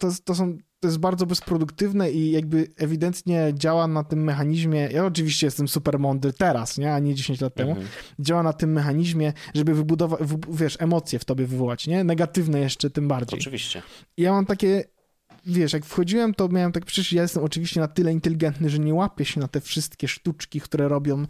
To, to, są, to jest bardzo bezproduktywne i jakby ewidentnie działa na tym mechanizmie. Ja oczywiście jestem super mądry teraz, nie? a nie 10 lat temu. Mhm. Działa na tym mechanizmie, żeby wybudować, wiesz, emocje w tobie wywołać, nie? Negatywne jeszcze tym bardziej. Oczywiście. I ja mam takie wiesz, jak wchodziłem, to miałem tak, przecież ja jestem oczywiście na tyle inteligentny, że nie łapię się na te wszystkie sztuczki, które robią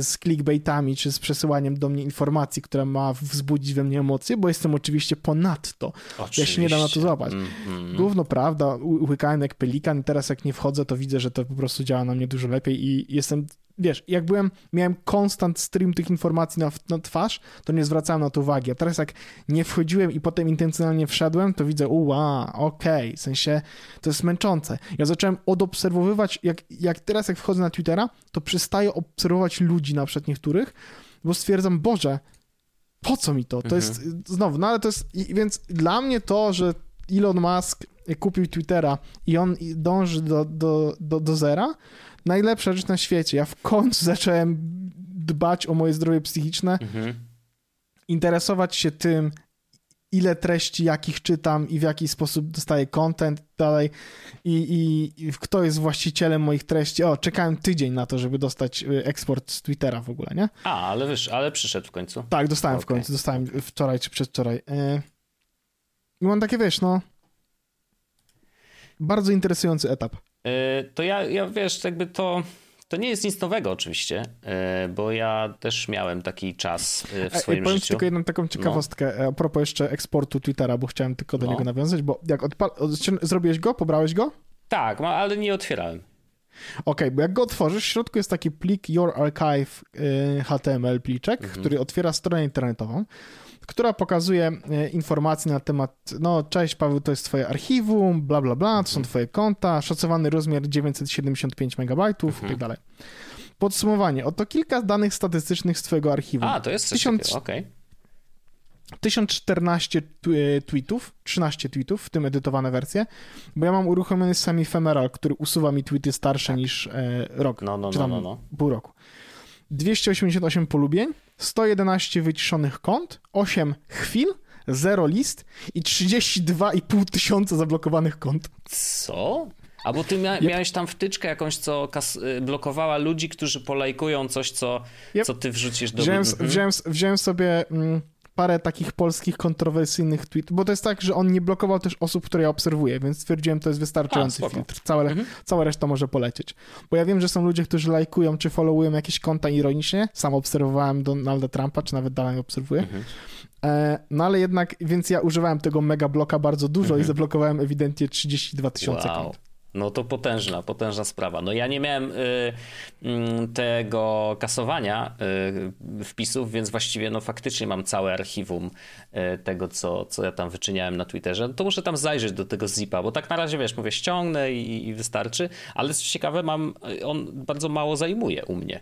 z clickbaitami, czy z przesyłaniem do mnie informacji, która ma wzbudzić we mnie emocje, bo jestem oczywiście ponadto. Oczywiście. Ja się nie dam na to złapać. Mm -hmm. Główno prawda, łykałem jak pelikan i teraz jak nie wchodzę, to widzę, że to po prostu działa na mnie dużo lepiej i jestem wiesz, jak byłem, miałem konstant stream tych informacji na, na twarz, to nie zwracałem na to uwagi. A teraz jak nie wchodziłem i potem intencjonalnie wszedłem, to widzę, uła, okej, okay. w sensie to jest męczące. Ja zacząłem odobserwowywać, jak, jak teraz jak wchodzę na Twittera, to przestaję obserwować ludzi na przykład niektórych, bo stwierdzam, Boże, po co mi to? To mhm. jest, znowu, no ale to jest, więc dla mnie to, że Elon Musk kupił Twittera i on dąży do, do, do, do zera, najlepsza rzecz na świecie. Ja w końcu zacząłem dbać o moje zdrowie psychiczne, mhm. interesować się tym, ile treści, jakich czytam i w jaki sposób dostaję content dalej I, i, i, kto jest właścicielem moich treści. O, czekałem tydzień na to, żeby dostać y, eksport z Twittera w ogóle, nie? A, ale wiesz, ale przyszedł w końcu. Tak, dostałem okay. w końcu, dostałem wczoraj czy przedwczoraj. Y, I mam takie, wiesz, no bardzo interesujący etap. E, to ja, ja wiesz, jakby to. To nie jest nic nowego oczywiście, e, bo ja też miałem taki czas e, w swoim Ej, powiem życiu. tylko jedną taką ciekawostkę no. a propos jeszcze eksportu Twittera, bo chciałem tylko do no. niego nawiązać, bo jak odpal... zrobiłeś go, pobrałeś go? Tak, ale nie otwierałem. Okej, okay, bo jak go otworzysz, w środku jest taki plik Your Archive HTML pliczek, mhm. który otwiera stronę internetową która pokazuje e, informacje na temat, no cześć Paweł, to jest twoje archiwum, bla bla bla, to są mhm. twoje konta, szacowany rozmiar 975 MB mhm. i tak dalej. Podsumowanie, oto kilka danych statystycznych z twojego archiwum. A, to jest coś Tysiąc... okej. Okay. 1014 e, tweetów, 13 tweetów, w tym edytowane wersje, bo ja mam uruchomiony sam ephemeral, który usuwa mi tweety starsze tak. niż e, rok, no, no, czy tam no, no, no. pół roku. 288 polubień, 111 wyciszonych kont, 8 chwil, 0 list i 32,5 tysiąca zablokowanych kont. Co? A bo ty mia miałeś tam wtyczkę jakąś, co y, blokowała ludzi, którzy polajkują coś, co, yep. co ty wrzucisz do... Wziąłem, mhm. wziąłem, wziąłem sobie... Mm, parę takich polskich kontrowersyjnych tweetów, bo to jest tak, że on nie blokował też osób, które ja obserwuję, więc stwierdziłem, to jest wystarczający A, filtr. Całe, mhm. Cała reszta może polecieć. Bo ja wiem, że są ludzie, którzy lajkują czy followują jakieś konta ironicznie. Sam obserwowałem Donalda Trumpa, czy nawet dalej obserwuję. Mhm. E, no ale jednak, więc ja używałem tego mega bloka bardzo dużo mhm. i zablokowałem ewidentnie 32 tysiące wow. kont. No to potężna, potężna sprawa. No ja nie miałem y, y, tego kasowania y, wpisów, więc właściwie no faktycznie mam całe archiwum y, tego, co, co ja tam wyczyniałem na Twitterze. No to muszę tam zajrzeć do tego zipa, bo tak na razie, wiesz, mówię, ściągnę i, i wystarczy, ale co ciekawe, mam, on bardzo mało zajmuje u mnie,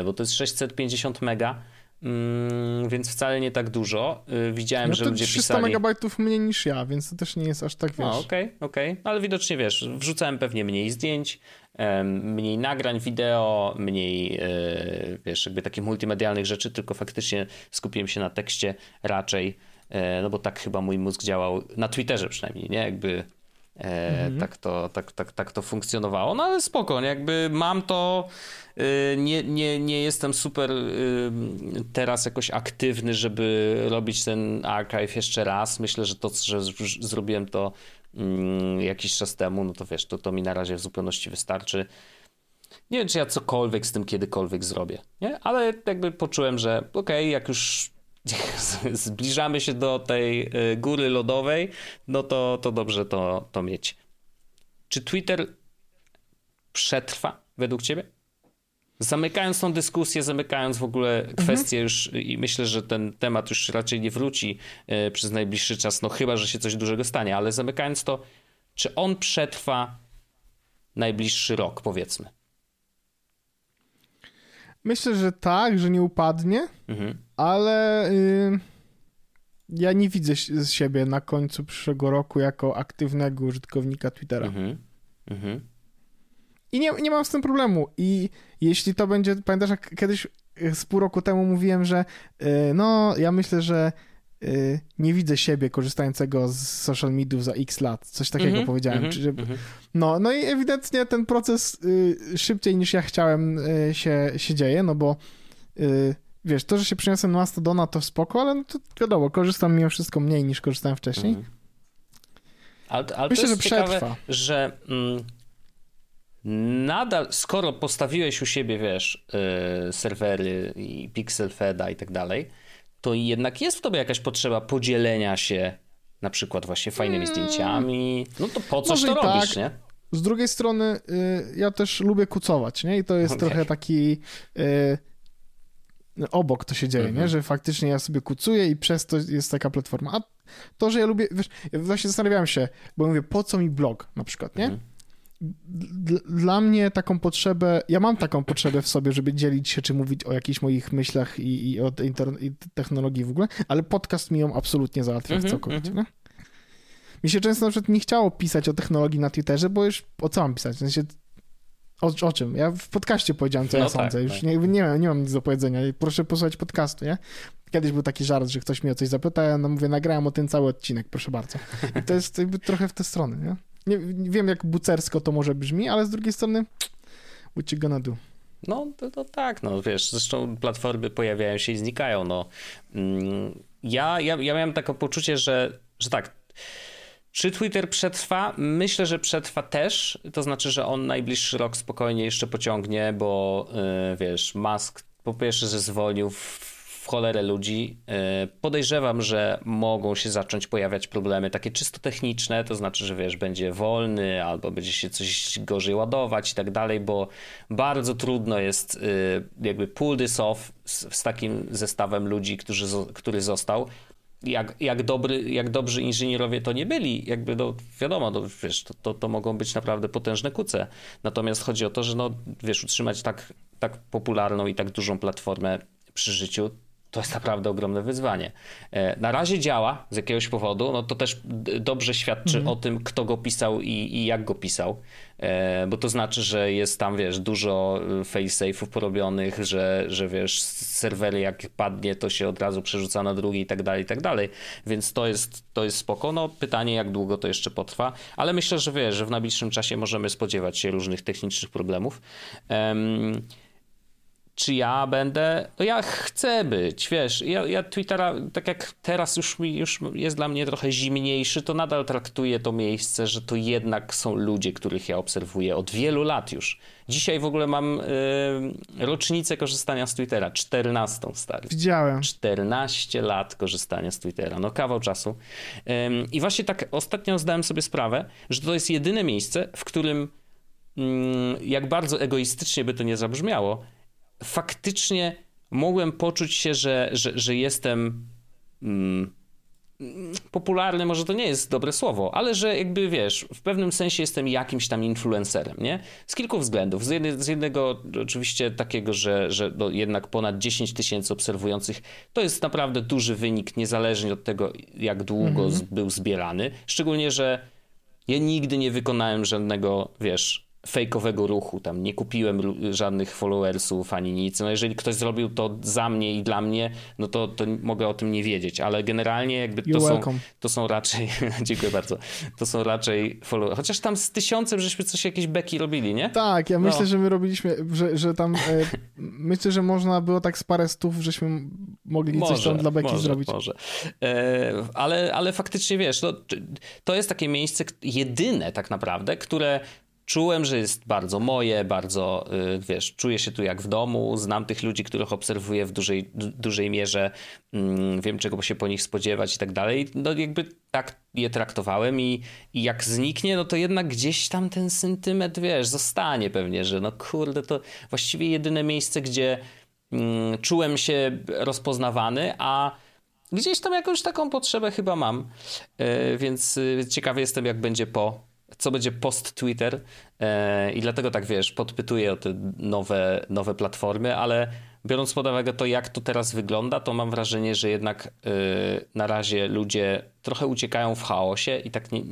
y, bo to jest 650 mega, Mm, więc wcale nie tak dużo. Y, widziałem, no że ludzie 300 pisali... 300 megabajtów mniej niż ja, więc to też nie jest aż tak, wiesz... No, okej, okay, okej. Okay. Ale widocznie, wiesz, wrzucałem pewnie mniej zdjęć, mniej nagrań wideo, mniej, e, wiesz, jakby takich multimedialnych rzeczy, tylko faktycznie skupiłem się na tekście raczej, e, no bo tak chyba mój mózg działał, na Twitterze przynajmniej, nie? Jakby Mhm. Tak, to, tak, tak, tak to funkcjonowało. No ale spoko, jakby mam to. Y, nie, nie, nie jestem super y, teraz jakoś aktywny, żeby robić ten archive jeszcze raz. Myślę, że to, że zrobiłem to mm, jakiś czas temu, no to wiesz, to, to mi na razie w zupełności wystarczy. Nie wiem, czy ja cokolwiek z tym kiedykolwiek zrobię, nie? Ale jakby poczułem, że okej, okay, jak już (laughs) zbliżamy się do tej y, góry lodowej, no to, to dobrze to, to mieć. Czy Twitter przetrwa według ciebie? Zamykając tą dyskusję, zamykając w ogóle kwestię mhm. już i myślę, że ten temat już raczej nie wróci y, przez najbliższy czas, no chyba, że się coś dużego stanie, ale zamykając to, czy on przetrwa najbliższy rok, powiedzmy? Myślę, że tak, że nie upadnie, mhm. Ale y, ja nie widzę z siebie na końcu przyszłego roku jako aktywnego użytkownika Twittera. Mhm. Mhm. I nie, nie mam z tym problemu. I jeśli to będzie, pamiętasz, jak kiedyś y, z pół roku temu mówiłem, że y, no, ja myślę, że nie widzę siebie korzystającego z social mediów za x lat. Coś takiego mm -hmm, powiedziałem. Mm -hmm, mm -hmm. No, no i ewidentnie ten proces szybciej niż ja chciałem się, się dzieje, no bo wiesz, to, że się przyniosłem na Mastodona to spoko, ale no to wiadomo, korzystam mimo wszystko mniej niż korzystałem wcześniej. Mhm. Ale, ale Myślę, że przetrwa. Ciekawe, że mm, nadal, skoro postawiłeś u siebie, wiesz, yy, serwery i Pixel Feda i tak dalej, to jednak jest w tobie jakaś potrzeba podzielenia się na przykład właśnie fajnymi hmm. zdjęciami. No to po coś to robisz, tak. nie? Z drugiej strony y, ja też lubię kucować, nie? I to jest okay. trochę taki y, obok to się dzieje, nie? Mhm. Że faktycznie ja sobie kucuję i przez to jest taka platforma. A to, że ja lubię, wiesz, ja właśnie zastanawiałem się, bo mówię, po co mi blog na przykład, nie? Mhm dla mnie taką potrzebę, ja mam taką potrzebę w sobie, żeby dzielić się, czy mówić o jakichś moich myślach i, i o i technologii w ogóle, ale podcast mi ją absolutnie załatwia -hmm, całkowicie, mm -hmm. Mi się często na przykład nie chciało pisać o technologii na Twitterze, bo już o co mam pisać? W sensie, o, o czym? Ja w podcaście powiedziałem, co no ja tak, sądzę. Już tak. nie, nie, mam, nie mam nic do powiedzenia. Proszę posłuchać podcastu, nie? Kiedyś był taki żart, że ktoś mnie o coś zapyta, ja no mówię, nagrałem o tym cały odcinek, proszę bardzo. I to jest jakby trochę w tę stronę, nie? Nie, nie wiem, jak bucersko to może brzmi, ale z drugiej strony, what you gonna do? No, to, to, tak, no wiesz, zresztą platformy pojawiają się i znikają, no. Mm, ja, ja, ja miałem takie poczucie, że, że tak, czy Twitter przetrwa? Myślę, że przetrwa też, to znaczy, że on najbliższy rok spokojnie jeszcze pociągnie, bo yy, wiesz, Musk po pierwsze, że zwolnił w cholerę ludzi. E, podejrzewam, że mogą się zacząć pojawiać problemy takie czysto techniczne, to znaczy, że wiesz, będzie wolny albo będzie się coś gorzej ładować i tak dalej, bo bardzo trudno jest e, jakby pull this off z, z takim zestawem ludzi, którzy, który został jak, jak, dobry, jak dobrzy inżynierowie to nie byli, jakby no, wiadomo, no, wiesz, to, to, to, mogą być naprawdę potężne kuce. Natomiast chodzi o to, że no, wiesz, utrzymać tak, tak popularną i tak dużą platformę przy życiu, to jest naprawdę ogromne wyzwanie. E, na razie działa z jakiegoś powodu, no to też dobrze świadczy mhm. o tym, kto go pisał i, i, jak go pisał, e, bo to znaczy, że jest tam, wiesz, dużo e, failsafe'ów porobionych, że, że wiesz, serwery jak padnie, to się od razu przerzuca na drugi i tak dalej, i tak dalej, więc to jest, to jest spoko. No pytanie, jak długo to jeszcze potrwa, ale myślę, że wiesz, że w najbliższym czasie możemy spodziewać się różnych technicznych problemów. Um, czy ja będę, no ja chcę być, wiesz, ja, ja Twittera, tak jak teraz już, mi, już jest dla mnie trochę zimniejszy, to nadal traktuję to miejsce, że to jednak są ludzie, których ja obserwuję od wielu lat już. Dzisiaj w ogóle mam y, rocznicę korzystania z Twittera, 14 stary. Widziałem. 14 lat korzystania z Twittera, no kawał czasu. Y, I właśnie tak ostatnio zdałem sobie sprawę, że to jest jedyne miejsce, w którym y, jak bardzo egoistycznie by to nie zabrzmiało, faktycznie mogłem poczuć się, że, że, że jestem mm, popularny, może to nie jest dobre słowo, ale że jakby wiesz, w pewnym sensie jestem jakimś tam influencerem, nie? Z kilku względów. Z, z jednego oczywiście takiego, że, że no jednak ponad 10 tysięcy obserwujących to jest naprawdę duży wynik, niezależnie od tego, jak długo mhm. był zbierany. Szczególnie, że ja nigdy nie wykonałem żadnego, wiesz, fejkowego ruchu, tam nie kupiłem żadnych followersów ani nic. No jeżeli ktoś zrobił to za mnie i dla mnie, no to, to mogę o tym nie wiedzieć, ale generalnie jakby to są, to są raczej, (laughs) dziękuję bardzo, to są raczej followersy. Chociaż tam z tysiącem żeśmy coś jakieś beki robili, nie? Tak, ja no. myślę, że my robiliśmy, że, że tam, e, myślę, że można było tak z parę stów, żeśmy mogli może, coś tam dla beki może, zrobić. Może, e, ale, ale faktycznie wiesz, no, to jest takie miejsce jedyne tak naprawdę, które czułem, że jest bardzo moje, bardzo, y, wiesz, czuję się tu jak w domu, znam tych ludzi, których obserwuję w dużej, dużej mierze, mm, wiem czego się po nich spodziewać i tak dalej. No jakby tak je traktowałem i, i jak zniknie, no to jednak gdzieś tam ten sentyment, wiesz, zostanie pewnie, że no kurde, to właściwie jedyne miejsce, gdzie mm, czułem się rozpoznawany, a gdzieś tam jakąś taką potrzebę chyba mam, y, więc y, ciekawy jestem jak będzie po co będzie post Twitter. E, i dlatego tak wiesz, podpytuję o te nowe, nowe platformy, ale biorąc pod uwagę to, jak to teraz wygląda, to mam wrażenie, że jednak y, na razie ludzie trochę uciekają w chaosie i tak nie,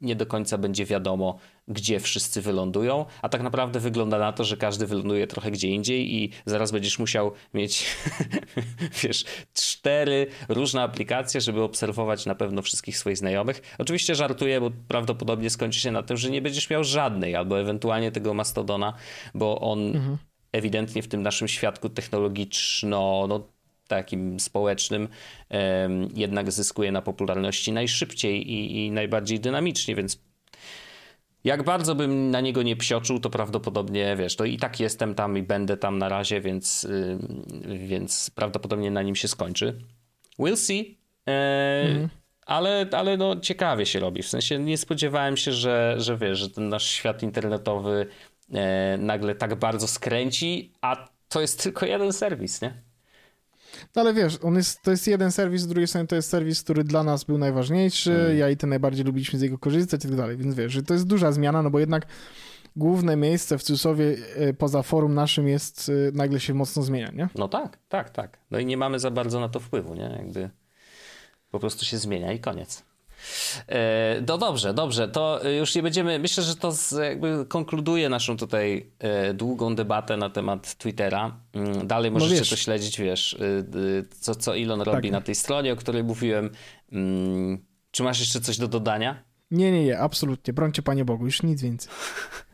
nie do końca będzie wiadomo, gdzie wszyscy wylądują, a tak naprawdę wygląda na to, że każdy wyląduje trochę gdzie indziej i zaraz będziesz musiał mieć, (laughs) wiesz, cztery różne aplikacje, żeby obserwować na pewno wszystkich swoich znajomych. Oczywiście żartuję, bo prawdopodobnie skończy się na tym, że nie będziesz miał żadnej, albo ewentualnie tego Mastodona, bo on mhm ewidentnie w tym naszym świadku technologiczno, no, takim społecznym, jednak zyskuje na popularności najszybciej i, i najbardziej dynamicznie, więc jak bardzo bym na niego nie psioczył, to prawdopodobnie, wiesz, to i tak jestem tam i będę tam na razie, więc, więc prawdopodobnie na nim się skończy. We'll see. Mhm. Ale, ale no ciekawie się robi. W sensie nie spodziewałem się, że, że wiesz, że ten nasz świat internetowy nagle tak bardzo skręci, a to jest tylko jeden serwis, nie? No ale wiesz, on jest, to jest jeden serwis, z drugiej strony to jest serwis, który dla nas był najważniejszy, mm. ja i ty najbardziej lubiliśmy z jego korzystać i tak dalej, więc wiesz, że to jest duża zmiana, no bo jednak główne miejsce w cudzysłowie e, poza forum naszym jest, e, nagle się mocno zmienia, nie? No tak, tak, tak. No i nie mamy za bardzo na to wpływu, nie? Jakby po prostu się zmienia i koniec. E, no dobrze, dobrze, to już nie będziemy, myślę, że to jakby konkluduje naszą tutaj e, długą debatę na temat Twittera. Mm, dalej no możecie no to śledzić, wiesz, e, co, co Elon robi tak. na tej stronie, o której mówiłem. Mm, czy masz jeszcze coś do dodania? Nie, nie, nie, absolutnie. Brońcie Panie Bogu, już nic więcej. (laughs)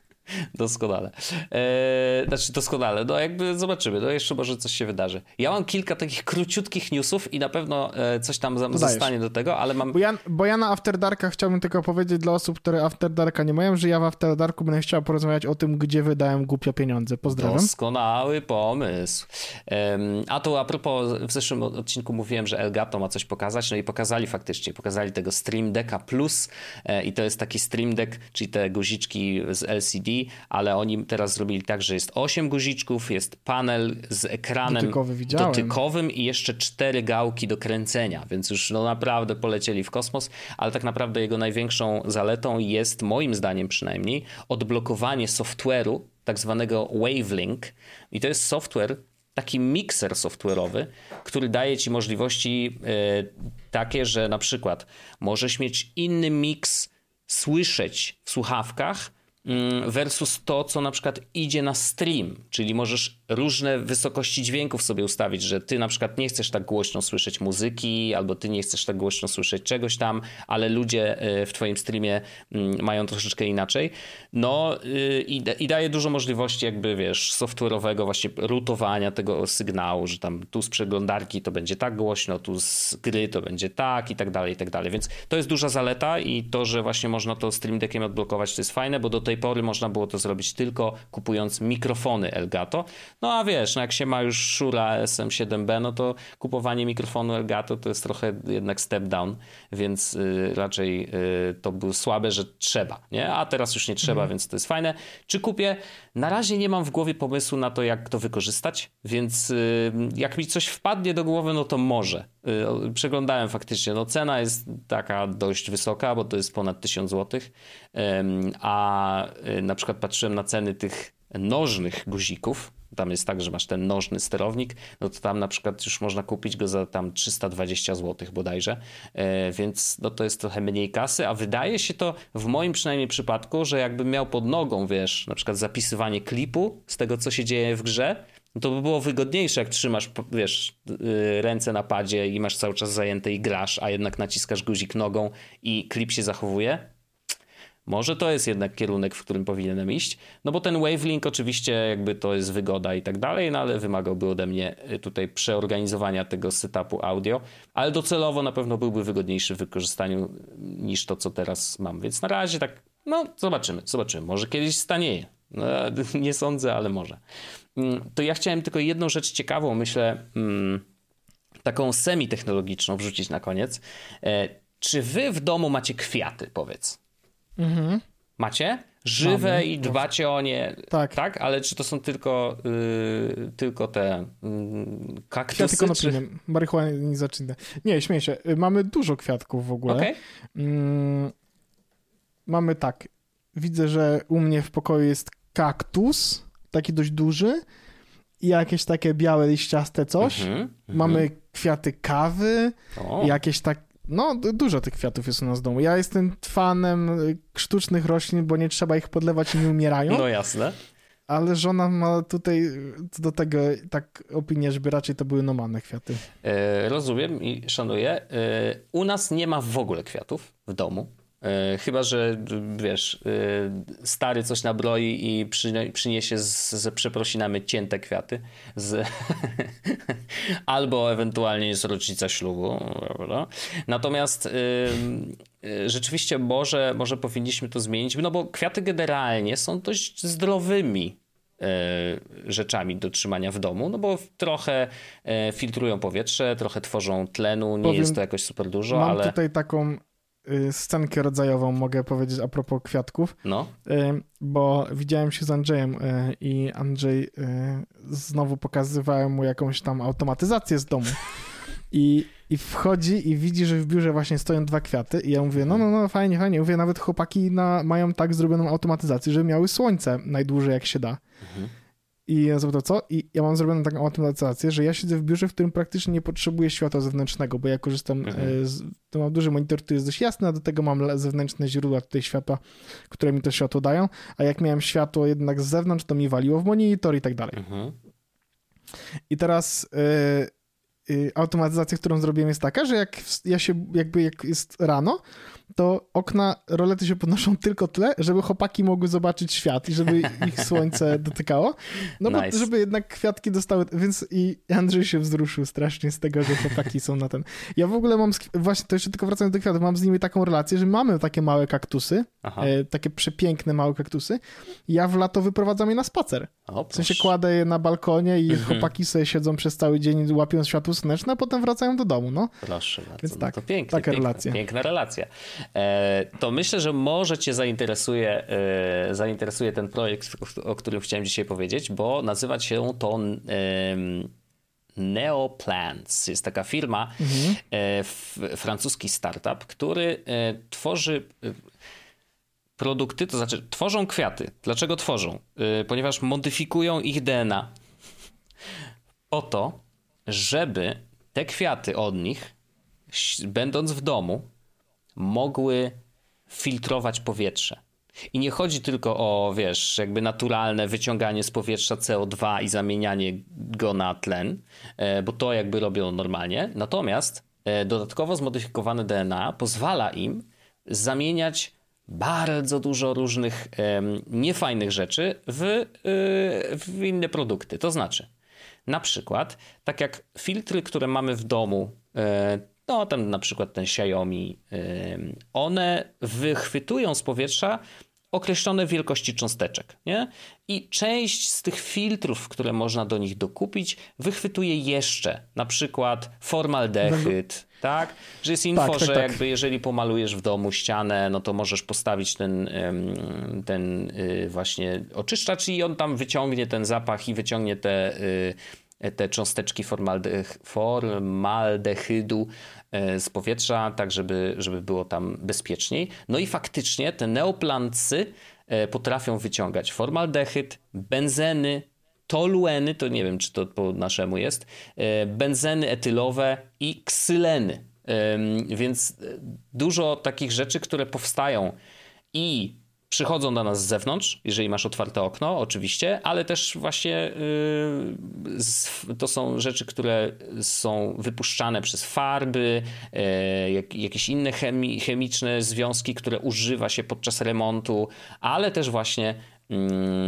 Doskonale. Eee, znaczy doskonale. No jakby zobaczymy. No jeszcze może coś się wydarzy. Ja mam kilka takich króciutkich newsów i na pewno e, coś tam Dodajesz. zostanie do tego, ale mam... Bo ja, bo ja na After Darka chciałbym tylko powiedzieć dla osób, które After Darka nie mają, że ja w After Darku będę chciał porozmawiać o tym, gdzie wydałem głupio pieniądze. Pozdrawiam. Doskonały pomysł. a to a propos, w zeszłym odcinku mówiłem, że Elgato ma coś pokazać, no i pokazali faktycznie. Pokazali tego Stream Decka Plus e, i to jest taki Stream Deck, czyli te guziczki z LCD ale oni teraz zrobili tak, że jest 8 guziczków, jest panel z ekranem Dotykowy dotykowym i jeszcze cztery gałki do kręcenia, więc już no naprawdę polecieli w kosmos, ale tak naprawdę jego największą zaletą jest, moim zdaniem przynajmniej, odblokowanie software'u, tak zwanego Wavelink. I to jest software, taki mikser software'owy, który daje ci możliwości y, takie, że na przykład możesz mieć inny miks słyszeć w słuchawkach, versus to, co na przykład idzie na stream, czyli możesz różne wysokości dźwięków sobie ustawić, że ty na przykład nie chcesz tak głośno słyszeć muzyki, albo ty nie chcesz tak głośno słyszeć czegoś tam, ale ludzie e, w twoim streamie mm, mają troszeczkę inaczej. No y, i, i daje dużo możliwości jakby, wiesz, software'owego właśnie rutowania tego sygnału, że tam tu z przeglądarki to będzie tak głośno, tu z gry to będzie tak i tak dalej, i tak dalej. Więc to jest duża zaleta i to, że właśnie można to Stream Deckiem odblokować, to jest fajne, bo do tej pory można było to zrobić tylko kupując mikrofony Elgato. No a wiesz, no jak się ma już Shure SM7B, no to kupowanie mikrofonu Elgato to jest trochę jednak step down, więc y, raczej y, to było słabe, że trzeba, nie? A teraz już nie trzeba, mhm. więc to jest fajne. Czy kupię? Na razie nie mam w głowie pomysłu na to, jak to wykorzystać, więc y, jak mi coś wpadnie do głowy, no to może. Y, przeglądałem faktycznie, no cena jest taka dość wysoka, bo to jest ponad 1000 zł, a y, na przykład patrzyłem na ceny tych nożnych guzików, tam jest tak, że masz ten nożny sterownik, no to tam na przykład już można kupić go za tam 320 zł bodajże, e, więc no to jest trochę mniej kasy, a wydaje się to w moim przynajmniej przypadku, że jakbym miał pod nogą, wiesz, na przykład zapisywanie klipu z tego, co się dzieje w grze, no to by było wygodniejsze, jak trzymasz, wiesz, y, ręce na padzie i masz cały czas zajęte i grasz, a jednak naciskasz guzik nogą i klip się zachowuje. Może to jest jednak kierunek, w którym powinienem iść, no bo ten Wavelink oczywiście jakby to jest wygoda i tak dalej, no ale wymagałby ode mnie y, tutaj przeorganizowania tego setupu audio, ale docelowo na pewno byłby wygodniejszy w wykorzystaniu niż to, co teraz mam, więc na razie tak, no zobaczymy, zobaczymy, może kiedyś stanieje, no, (laughs) nie sądzę, ale może. Mm, to ja chciałem tylko jedną rzecz ciekawą, myślę, mm, taką semi-technologiczną wrzucić na koniec. E, czy wy w domu macie kwiaty, powiedz? Mhm. Macie? Żywe Mamy. i dbacie o nie. Tak. tak? Ale czy to są tylko, yy, tylko te yy, kaktusy? Kwiaty konopline, czy... marihuanizacyjne. Nie, śmieję się. Y, mamy dużo kwiatków w ogóle. Okay. Yy, mamy tak. widzę, że u mnie w pokoju jest kaktus, taki dość duży i jakieś takie białe liściaste coś. Mhm, Mamy mhm. kwiaty kawy, O, jakieś tak. No, du- dużo tych kwiatów jest u nas w domu. Ja jestem fanem y, sztucznych roślin, bo nie trzeba ich podlewać i nie umierają, No jasne. ale żona ma tutaj y, do tego tak opinię, żeby raczej to były normalne kwiaty. E, rozumiem i szanuję. E, u nas nie ma w ogóle kwiatów w domu. E, chyba, że wiesz, e, stary coś nabroi i przynie- przyniesie z, ze przeprosinami cięte kwiaty. Z... (laughs) Albo ewentualnie jest rocznica ślubu. Prawda? Natomiast e, rzeczywiście może, może powinniśmy to zmienić, no bo kwiaty generalnie są dość zdrowymi rzeczami do trzymania w domu, no bo trochę filtrują powietrze, trochę tworzą tlenu, nie Powiem, jest to jakoś super dużo, Mam ale tutaj taką scenkę rodzajową, mogę powiedzieć a propos kwiatków, no. y, bo widziałem się z Andrzejem y, i Andrzej y, znowu pokazywałem mu jakąś tam automatyzację z domu. (laughs) I, I wchodzi i widzi, że w biurze właśnie stoją dwa kwiaty i ja mówię, no, no, no, fajnie, fajnie. Mówię, nawet chłopaki na, mają tak zrobioną automatyzację, żeby miały słońce najdłużej jak się da. Mhm. I ja zapytał, co? I ja mam zrobioną taką automatyzację, że ja siedzę w biurze, w którym praktycznie nie potrzebuję światła zewnętrznego, bo ja korzystam Mhm. e, z... To mam duży monitor, który jest dość jasny, a do tego mam zewnętrzne źródła tutaj światła, które mi to światło dają, a jak miałem światło jednak z zewnątrz, to mi waliło w monitor i tak dalej. Mhm. I teraz y, y, automatyzacja, którą zrobiłem jest taka, że jak ja się, jakby jak jest rano, to okna, rolety się podnoszą (laughs) tylko tyle, żeby chłopaki mogły zobaczyć świat i żeby ich (laughs) słońce dotykało. No bo Nice. żeby jednak kwiatki dostały, więc i Andrzej się wzruszył strasznie z tego, że chłopaki są na ten. Ja w ogóle mam, właśnie to jeszcze tylko wracając do kwiatów, mam z nimi taką relację, że mamy takie małe kaktusy, e, takie przepiękne małe kaktusy. Ja w lato wyprowadzam je na spacer. O, W sensie kładę je na balkonie i Mhm. chłopaki sobie siedzą przez cały dzień, łapią światło słoneczne, a potem wracają do domu, no. Proszę bardzo. Więc no tak, to pięknie, taka piękna, relacja. Piękna relacja. E, to myślę, że może cię zainteresuje, e, zainteresuje ten projekt, o, którym chciałem dzisiaj powiedzieć, bo nazywa się to em, Neoplants. Jest taka firma, Mhm. e, francuski startup, który e, tworzy e, produkty, to znaczy tworzą kwiaty. Dlaczego tworzą? E, ponieważ modyfikują ich DNA po to, żeby te kwiaty od nich, będąc w domu, mogły filtrować powietrze. I nie chodzi tylko o, wiesz, jakby naturalne wyciąganie z powietrza CO2 i zamienianie go na tlen, e, bo to jakby robią normalnie. Natomiast e, dodatkowo zmodyfikowane DNA pozwala im zamieniać bardzo dużo różnych niefajnych rzeczy w, y, w inne produkty. To znaczy, na przykład, tak jak filtry, które mamy w domu, e, no tam na przykład ten Xiaomi, one wychwytują z powietrza określone wielkości cząsteczek, nie? I część z tych filtrów, które można do nich dokupić, wychwytuje jeszcze, na przykład formaldehyd, tak? Że jest info, Tak, tak, że tak. jakby jeżeli pomalujesz w domu ścianę, no to możesz postawić ten, ten y, właśnie oczyszczacz i on tam wyciągnie ten zapach i wyciągnie te, y, te cząsteczki formaldech, formaldehydu z powietrza, tak żeby, żeby było tam bezpieczniej. No i faktycznie te neoplancy e, potrafią wyciągać formaldehyd, benzeny, tolueny, to nie wiem, czy to po naszemu jest, e, benzeny etylowe i ksyleny. Więc e, dużo takich rzeczy, które powstają i przychodzą do nas z zewnątrz, jeżeli masz otwarte okno, oczywiście, ale też właśnie z, to są rzeczy, które są wypuszczane przez farby, jak, jakieś inne chemi, chemiczne związki, które używa się podczas remontu, ale też właśnie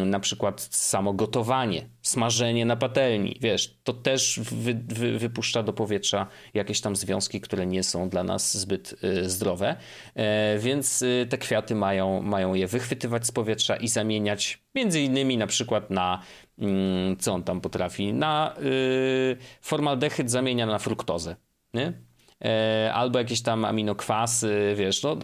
na przykład samo gotowanie, smażenie na patelni, wiesz, to też wy, wy, wypuszcza do powietrza jakieś tam związki, które nie są dla nas zbyt y, zdrowe, e, więc y, te kwiaty mają, mają je wychwytywać z powietrza i zamieniać między innymi na przykład na, mm, co on tam potrafi, na y, formaldehyd zamienia na fruktozę, nie? E, albo jakieś tam aminokwasy, wiesz, no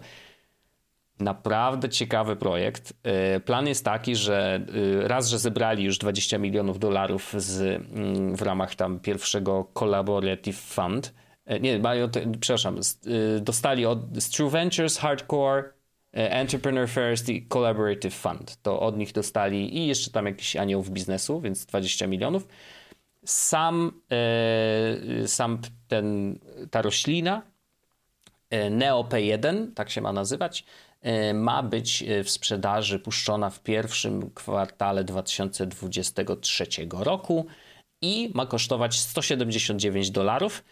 Naprawdę ciekawy projekt. E, Plan jest taki, że e, raz, że zebrali już 20 milionów dolarów z, mm, w ramach tam pierwszego Collaborative Fund. E, Nie, przepraszam, e, dostali od True Ventures, Hardcore e, Entrepreneur First i Collaborative Fund. To od nich dostali i jeszcze tam jakiś anioł w biznesu, więc 20 milionów. Sam, e, sam ten, ta roślina, NeoP1, tak się ma nazywać, ma być w sprzedaży puszczona w pierwszym kwartale 2023 roku i ma kosztować 179 dolarów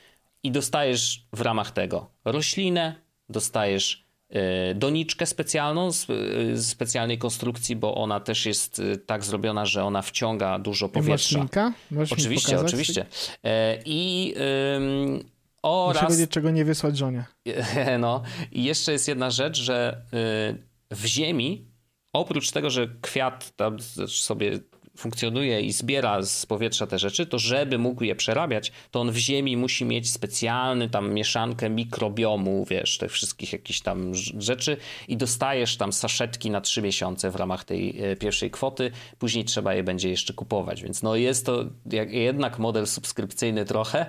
i dostajesz w ramach tego roślinę, dostajesz e, doniczkę specjalną z e, specjalnej konstrukcji, bo ona też jest e, tak zrobiona, że ona wciąga dużo powietrza. Masz oczywiście, oczywiście. I oraz... Muszę wiedzieć, czego nie wysłać żonie. (laughs) No. I jeszcze jest jedna rzecz, że w ziemi oprócz tego, że kwiat tam sobie funkcjonuje i zbiera z powietrza te rzeczy, to żeby mógł je przerabiać, to on w ziemi musi mieć specjalny tam mieszankę mikrobiomu, wiesz, tych wszystkich jakichś tam rzeczy i dostajesz tam saszetki na trzy miesiące w ramach tej e, pierwszej kwoty, później trzeba je będzie jeszcze kupować, więc no jest to jednak model subskrypcyjny trochę,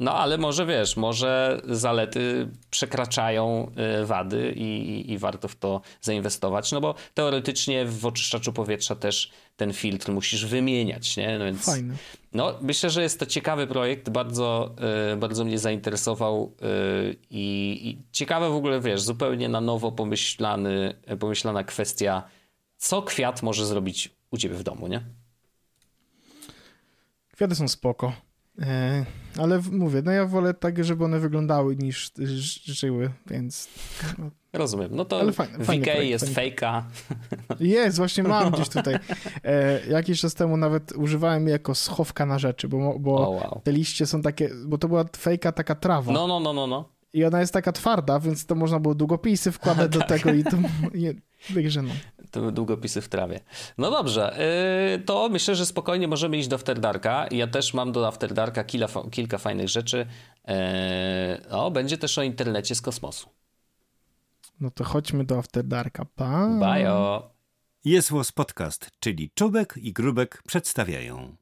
no ale może wiesz, może zalety przekraczają y, wady i, i, warto w to zainwestować, no bo teoretycznie w oczyszczaczu powietrza też ten filtr musisz wymieniać, nie? No więc, Fajne. No, myślę, że jest to ciekawy projekt, bardzo, y, bardzo mnie zainteresował y, i, i ciekawe w ogóle, wiesz, zupełnie na nowo pomyślany, pomyślana kwestia, co kwiat może zrobić u ciebie w domu, nie? Kwiaty są spoko. E, ale mówię, no ja wolę tak, żeby one wyglądały niż żyły, więc... No. Rozumiem. No to Ale fajny, VK jest fejka. Jest, właśnie mam gdzieś tutaj. E, jakiś czas temu nawet używałem je jako schowka na rzeczy, bo, bo oh, wow. te liście są takie, bo to była fejka taka trawa. No, no, no, no, no. I ona jest taka twarda, więc to można było długopisy wkładać do (laughs) tak. tego i to... Także no długopisy w trawie. No dobrze, yy, to myślę, że spokojnie możemy iść do Afterdarka. Ja też mam do Afterdarka kilka, kilka fajnych rzeczy. Yy, o, będzie też o internecie z kosmosu. No to chodźmy do Afterdarka. Pa. Bajo. Jest Podcast, czyli Czubek i Grubek przedstawiają.